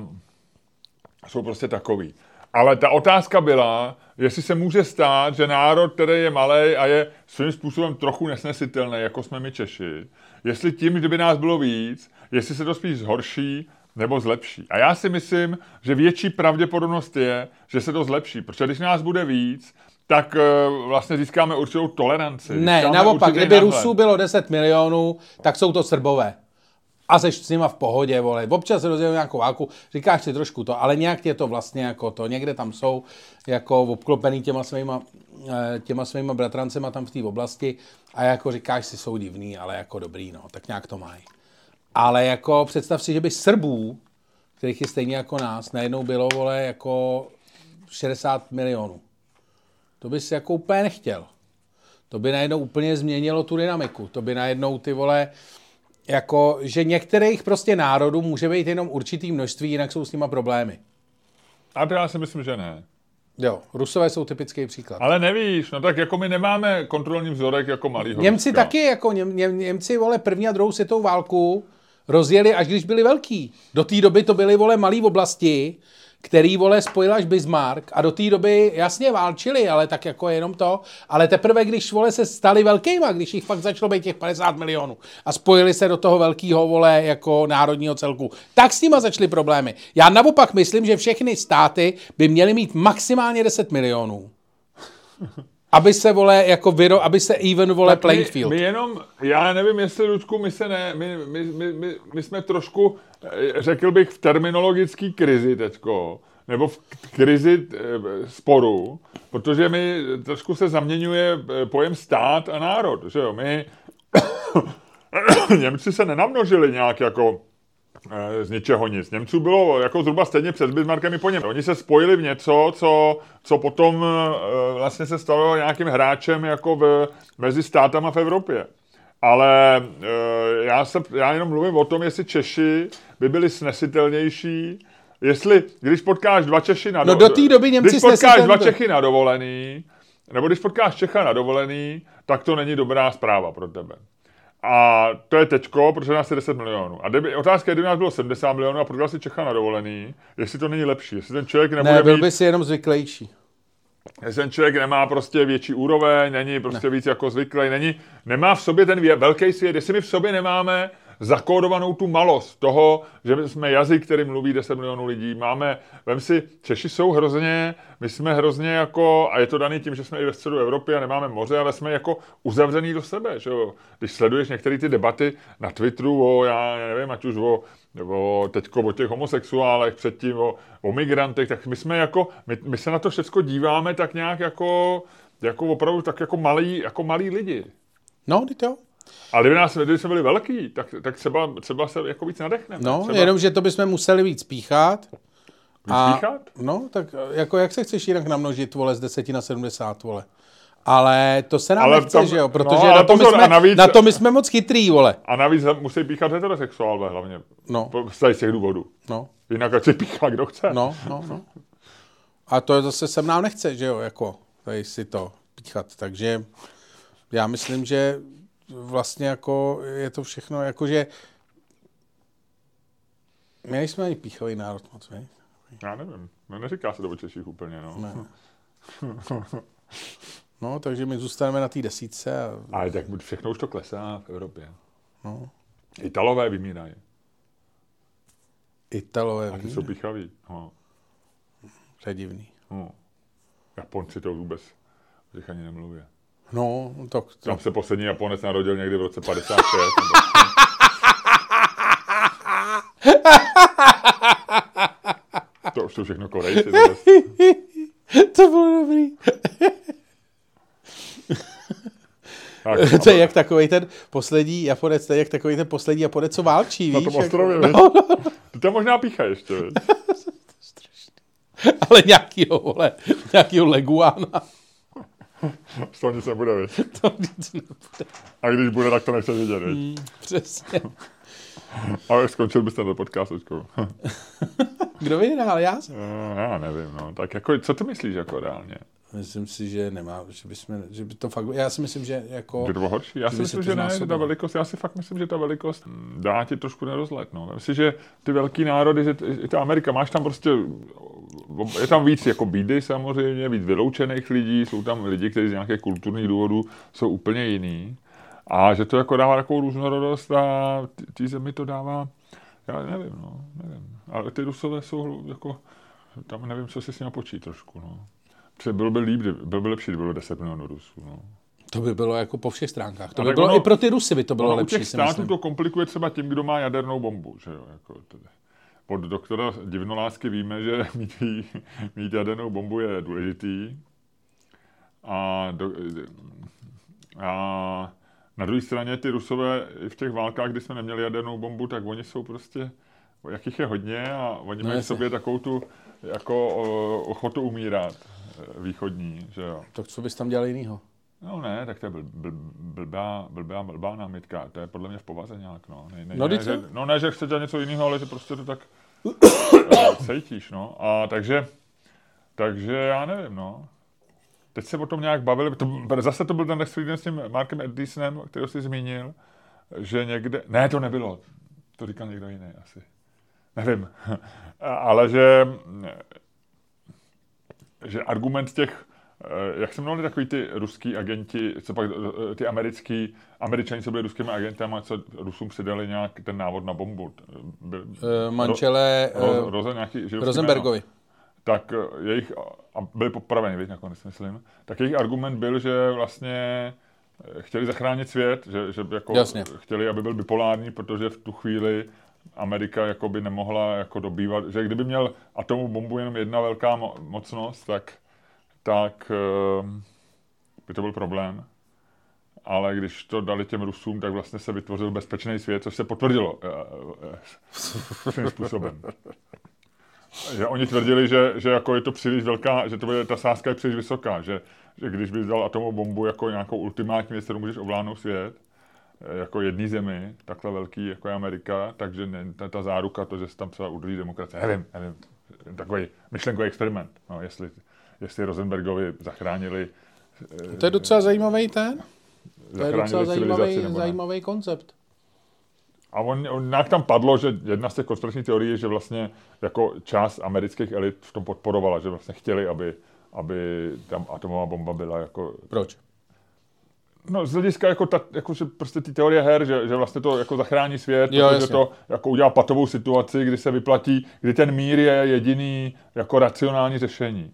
A: jsou prostě takový. Ale ta otázka byla, jestli se může stát, že národ, který je malý a je svým způsobem trochu nesnesitelný, jako jsme my Češi, jestli tím, kdyby nás bylo víc, jestli se to spíš zhorší nebo zlepší. A já si myslím, že větší pravděpodobnost je, že se to zlepší, protože když nás bude víc, tak eh, vlastně získáme určitou toleranci.
B: Ne, naopak, kdyby. Rusů bylo 10 milionů, tak jsou to Srbové. A seš s nima v pohodě, vole. Občas se rozdělí nějakou válku, říkáš si trošku to, ale nějak je to vlastně jako to. Někde tam jsou jako obklopený těma svýma, eh, těma svýma bratrancema tam v té oblasti a jako říkáš si, jsou divný, ale jako dobrý, no, tak nějak to mají. Ale jako představ si, že by Srbů, kterých je stejně jako nás, najednou bylo, vole, jako 60 milionů. To bys jako úplně nechtěl. To by najednou úplně změnilo tu dynamiku. To by najednou ty vole, jako, že některých prostě národů může být jenom určitý množství, jinak jsou s nima problémy.
A: A to já si myslím, že ne.
B: Jo, Rusové jsou typický příklad.
A: Ale nevíš, no tak jako my nemáme kontrolní vzorek jako malýho
B: Němci
A: Ruska.
B: taky, jako Něm, Něm, Němci, vole, první a druhou světovou válku rozjeli, až když byli velký. Do té doby to byly, vole, malý oblasti, který, vole, spojil až Bismarck a do té doby jasně válčili, ale tak jako jenom to. Ale teprve, když, vole, se stali velkýma, když jich fakt začalo být těch 50 milionů a spojili se do toho velkého, vole, jako národního celku, tak s nima začaly problémy. Já naopak myslím, že všechny státy by měly mít maximálně 10 milionů. Aby se, vole, jako vyro, aby se even, vole,
A: Tak
B: playing
A: my,
B: field.
A: My jenom, já nevím, jestli, Ludku, my se ne, my, my, my, my, my jsme trošku, eh, řekl bych, v terminologické krizi teďko, nebo v krizi eh, sporu, protože mi trošku se zaměňuje eh, pojem stát a národ, že jo, my Němci se nenamnožili nějak jako z ničeho nic. Němců bylo jako zhruba stejně před Bismarckem i po něm. Oni se spojili v něco, co, co potom eh, vlastně se stalo nějakým hráčem jako v, mezi státama v Evropě. Ale eh, já, se, já jenom mluvím o tom, jestli Češi by byli snesitelnější, jestli, když potkáš dva Češi na
B: No do té doby Němci
A: Když potkáš dva. Čechy na dovolený, nebo když potkáš Čecha na dovolený, tak to není dobrá zpráva pro tebe. A to je teďko, protože nás je 10 milionů. A kdyby, otázka je, kdyby nás bylo 70 milionů a potkal si Čecha na dovolený, jestli to není lepší, jestli ten člověk nebude
B: Ne, byl
A: mít,
B: by si jenom zvyklejší.
A: jestli ten člověk nemá prostě větší úroveň, není prostě ne. víc jako zvyklý, není, nemá v sobě ten vě- velký svět, jestli my v sobě nemáme zakódovanou tu malost toho, že jsme jazyk, který mluví 10 milionů lidí. Máme, vem si, Češi jsou hrozně, my jsme hrozně jako, a je to daný tím, že jsme i ve středu Evropy a nemáme moře, ale jsme jako uzavřený do sebe, že jo. Když sleduješ některé ty debaty na Twitteru o, já nevím, ať už o, o teďko o těch homosexuálech, předtím o, o migrantech, tak my jsme jako, my, my se na to všechno díváme tak nějak jako, jako opravdu tak jako malí, jako malí lidi.
B: No, teď jo.
A: Ale kdyby, nás, kdyby jsme byli velký, tak, tak třeba, třeba se jako víc nadechneme.
B: No,
A: třeba
B: jenom, že to bychom museli víc píchat.
A: víc píchat?
B: No, tak jako jak se chceš jinak namnožit, vole, z 10 na 70, vole. Ale to se nám
A: Ale
B: nechce,
A: tam-
B: že jo,
A: no,
B: protože
A: ale
B: na, to my
A: pozor, a
B: jsme,
A: navíc-
B: na to my jsme moc chytrý, vole.
A: A navíc musí píchat heterosexuálové hlavně.
B: No.
A: Z těch důvodů.
B: No,
A: Jinak ať si píchá, kdo chce.
B: no, no, no. A to zase sem nám nechce, že jo, jako, tady si to. píchat. Takže já myslím, že vlastně jako je to všechno, jakože my nejsme ani píchavý národ moc, ne?
A: Já nevím. No neříká se to o Češích úplně, no.
B: Ne. No, takže my zůstaneme na té desítce. A...
A: Ale tak všechno už to klesá v Evropě.
B: No.
A: Italové vymírají.
B: Italové,
A: A ty jsou píchaví. No.
B: to je divný.
A: No. Japonci to vůbec o ani nemluví.
B: No, tak to,
A: Tam se poslední Japonec narodil někdy v roce 56. nebo- to už jsou všechno Korejci. to
B: bylo dobrý.
A: Tak,
B: to je jak takový ten poslední Japonec, to je jak takový ten poslední Japonec, co válčí,
A: na
B: víš?
A: tom
B: jako-
A: ostrově,
B: no,
A: no. Ty tam možná pícha ještě,
B: ale nějakýho, vole, nějakýho leguána.
A: Z toho nic nebude, viď?
B: To nic nebude.
A: A když bude, tak to nechce vidět, viď?
B: Mm, přesně.
A: Ale skončil byste ten podcast.
B: Kdo vyhrál? Já jsem.
A: No, já nevím, no. Tak jako, co ty myslíš jako reálně?
B: Myslím si, že nemá, že, bychom, že by to fakt, já si myslím, že jako...
A: Že to bylo horší? Já si
B: by
A: myslím, že ne, že ta velikost, já si fakt myslím, že ta velikost dá ti trošku nerozlet, no. Myslím si, že ty velký národy, že i ta Amerika, máš tam prostě, je tam víc jako bídy samozřejmě, víc vyloučených lidí, jsou tam lidi, kteří z nějakých kulturních důvodů jsou úplně jiný. A že to jako dává takovou různorodost a t- té zemi to dává, já nevím, no, nevím. Ale ty Rusové jsou jako, tam nevím, co si s nimi počít trošku, no. Bylo by líp, bylo by lepší, kdyby bylo 10 milionů Rusů, no.
B: To by bylo jako po všech stránkách. To by bylo
A: ono-
B: i pro ty Rusy by to bylo
A: Ono u
B: lepší,
A: těch států to komplikuje třeba tím, kdo má jadernou bombu. Že jo? Jako to, od doktora Divnolásky víme, že mít, mít jadernou bombu je důležitý. A, do, a na druhé straně ty Rusové i v těch válkách, kdy jsme neměli jadernou bombu, tak oni jsou prostě, jakých je hodně a oni
B: No
A: mají v sobě takovou tu jako o, ochotu umírat východní, že jo.
B: Tak co bys tam dělal jinýho?
A: No ne, tak to je bl, bl, blbá, blbá, blbá námitka. To je podle mě v povaze nějak, no. Ne, ne,
B: No,
A: ne, že, no ne, že chceš dělat něco jiného, ale že prostě to tak eh, cítíš, no. A takže, takže já nevím, no. Teď se o tom nějak bavili, to, zase to byl ten den s tím Markem Edisonem, který jsi zmínil, že někde, ne, to nebylo, to říkal někdo jiný asi. Nevím, ale že, že argument těch Eh, Jak se jmenovali takový ty ruský agenti, co pak eh, ty americký, američani, co byli ruskými agentama, co Rusům přidali nějak ten návod na bombu. Byl,
B: Uh, manžele
A: ro, ro, roze, nějaký židovský
B: Rosenbergovi.
A: jméno. Tak eh, jejich, a byli popraveni, víš, nakonec myslím, tak jejich argument byl, že vlastně eh, chtěli zachránit svět, že, že jako
B: Jasně.
A: chtěli, aby byl bipolární, protože v tu chvíli Amerika jako by nemohla jako dobývat, že kdyby měl atomovou bombu jenom jedna velká mo- mocnost, tak tak eh, by to byl problém. Ale když to dali těm Rusům, tak vlastně se vytvořil bezpečný svět, což se potvrdilo eh, eh, svým způsobem. Že oni tvrdili, že, že jako je to příliš velká, že to bude, ta sázka je příliš vysoká, že, že když bys dal atomovou bombu jako nějakou ultimátní věc, kterou můžeš ovládnout svět, jako jedný zemi, takhle velký, jako je Amerika, takže ne, ta, ta záruka, to, že se tam třeba udrží demokracie, nevím, nevím, takový myšlenkový experiment, no, jestli, jestli Rosenbergovi zachránili
B: To je docela zajímavý ten. To je docela zajímavý, zajímavý koncept.
A: A on, on nějak tam padlo, že jedna z těch konspiračních teorií je, že vlastně jako část amerických elit v tom podporovala, že vlastně chtěli, aby, aby tam atomová bomba byla jako...
B: Proč?
A: No z hlediska jako, ta, jako že prostě ty teorie her, že, že vlastně to jako zachrání svět,
B: Jo,
A: protože
B: jasně.
A: to jako udělá patovou situaci, kdy se vyplatí, kdy ten mír je jediný jako racionální řešení.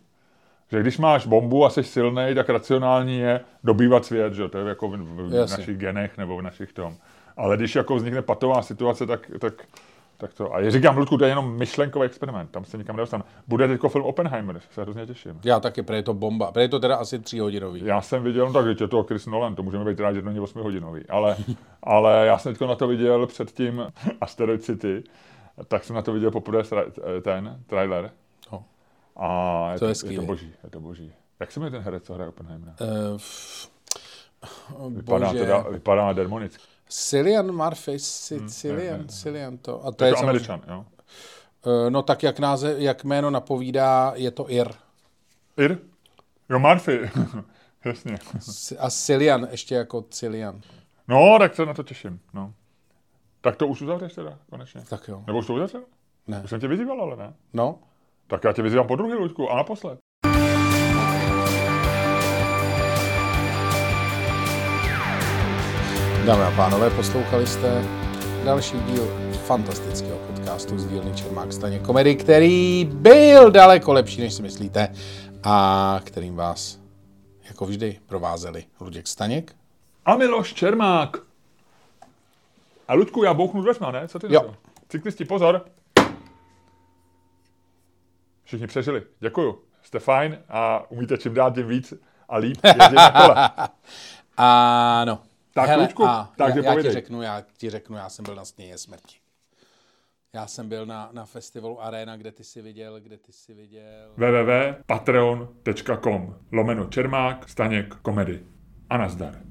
A: Že když máš bombu a jsi silný, tak racionální je dobývat svět, že to je jako v, v
B: Jasně.
A: našich genech nebo v našich tom. Ale když jako vznikne patová situace, tak, tak, tak to. A říkám, Ludku, to je jenom myšlenkový experiment, tam se nikam nedostanu. Bude teď film Oppenheimer, se hrozně těším.
B: Já taky, protože je to bomba. Protože je to teda asi tříhodinový.
A: Já jsem viděl, no tak je to Chris Nolan, to můžeme být rádi, že to není 8 hodinový, ale, ale já jsem teď na to viděl před tím Asteroid City, tak jsem na to viděl poprvé ten trailer.
B: No.
A: A je
B: To
A: to,
B: je
A: je,
B: skvělý.
A: to boží, je to boží. Jak se jmenuje ten herec, co hraje Oppenheimera?
B: Uh, f...
A: Vypadá, teda, vypadá demonicky.
B: Cillian Murphy,
A: ne,
B: Cillian,
A: ne.
B: Cillian to. A to je,
A: je to Američan, jo?
B: Eh, No tak jak, název, jak jméno napovídá, je to Ir.
A: Ir? Jo, Murphy. Jasně.
B: A Cilian, ještě jako Cilian.
A: No, tak se na to těším. No. Tak to už uzavřeš teda, konečně.
B: Tak jo.
A: Nebo už to uzavřel?
B: Ne.
A: Už jsem tě vyzýval, ale ne.
B: No,
A: Tak já tě vyzývám po druhý, Luďku, a naposled.
B: Dámy a pánové, poslouchali jste další díl fantastického podcastu z dílny Čermák Staně komedy, který byl daleko lepší, než si myslíte a kterým vás jako vždy provázeli Luděk Staněk.
A: A Miloš Čermák. A Luďku, já bouchnu dveřma, ne? Co ty
B: Jo.
A: to? Cyklisti, pozor. Všichni přežili. Děkuju. Jste fajn a umíte čím dál tím víc a líp jezdit na kole.
B: Ano.
A: Tak, Luďku,
B: a
A: takže
B: já, já ti řeknu, já ti řeknu, já jsem byl na sněně smrti. Já jsem byl na, na festivalu Arena, kde ty jsi viděl, kde ty jsi viděl.
A: www.patreon.com lomeno Čermák, Staněk, komedy. A nazdar.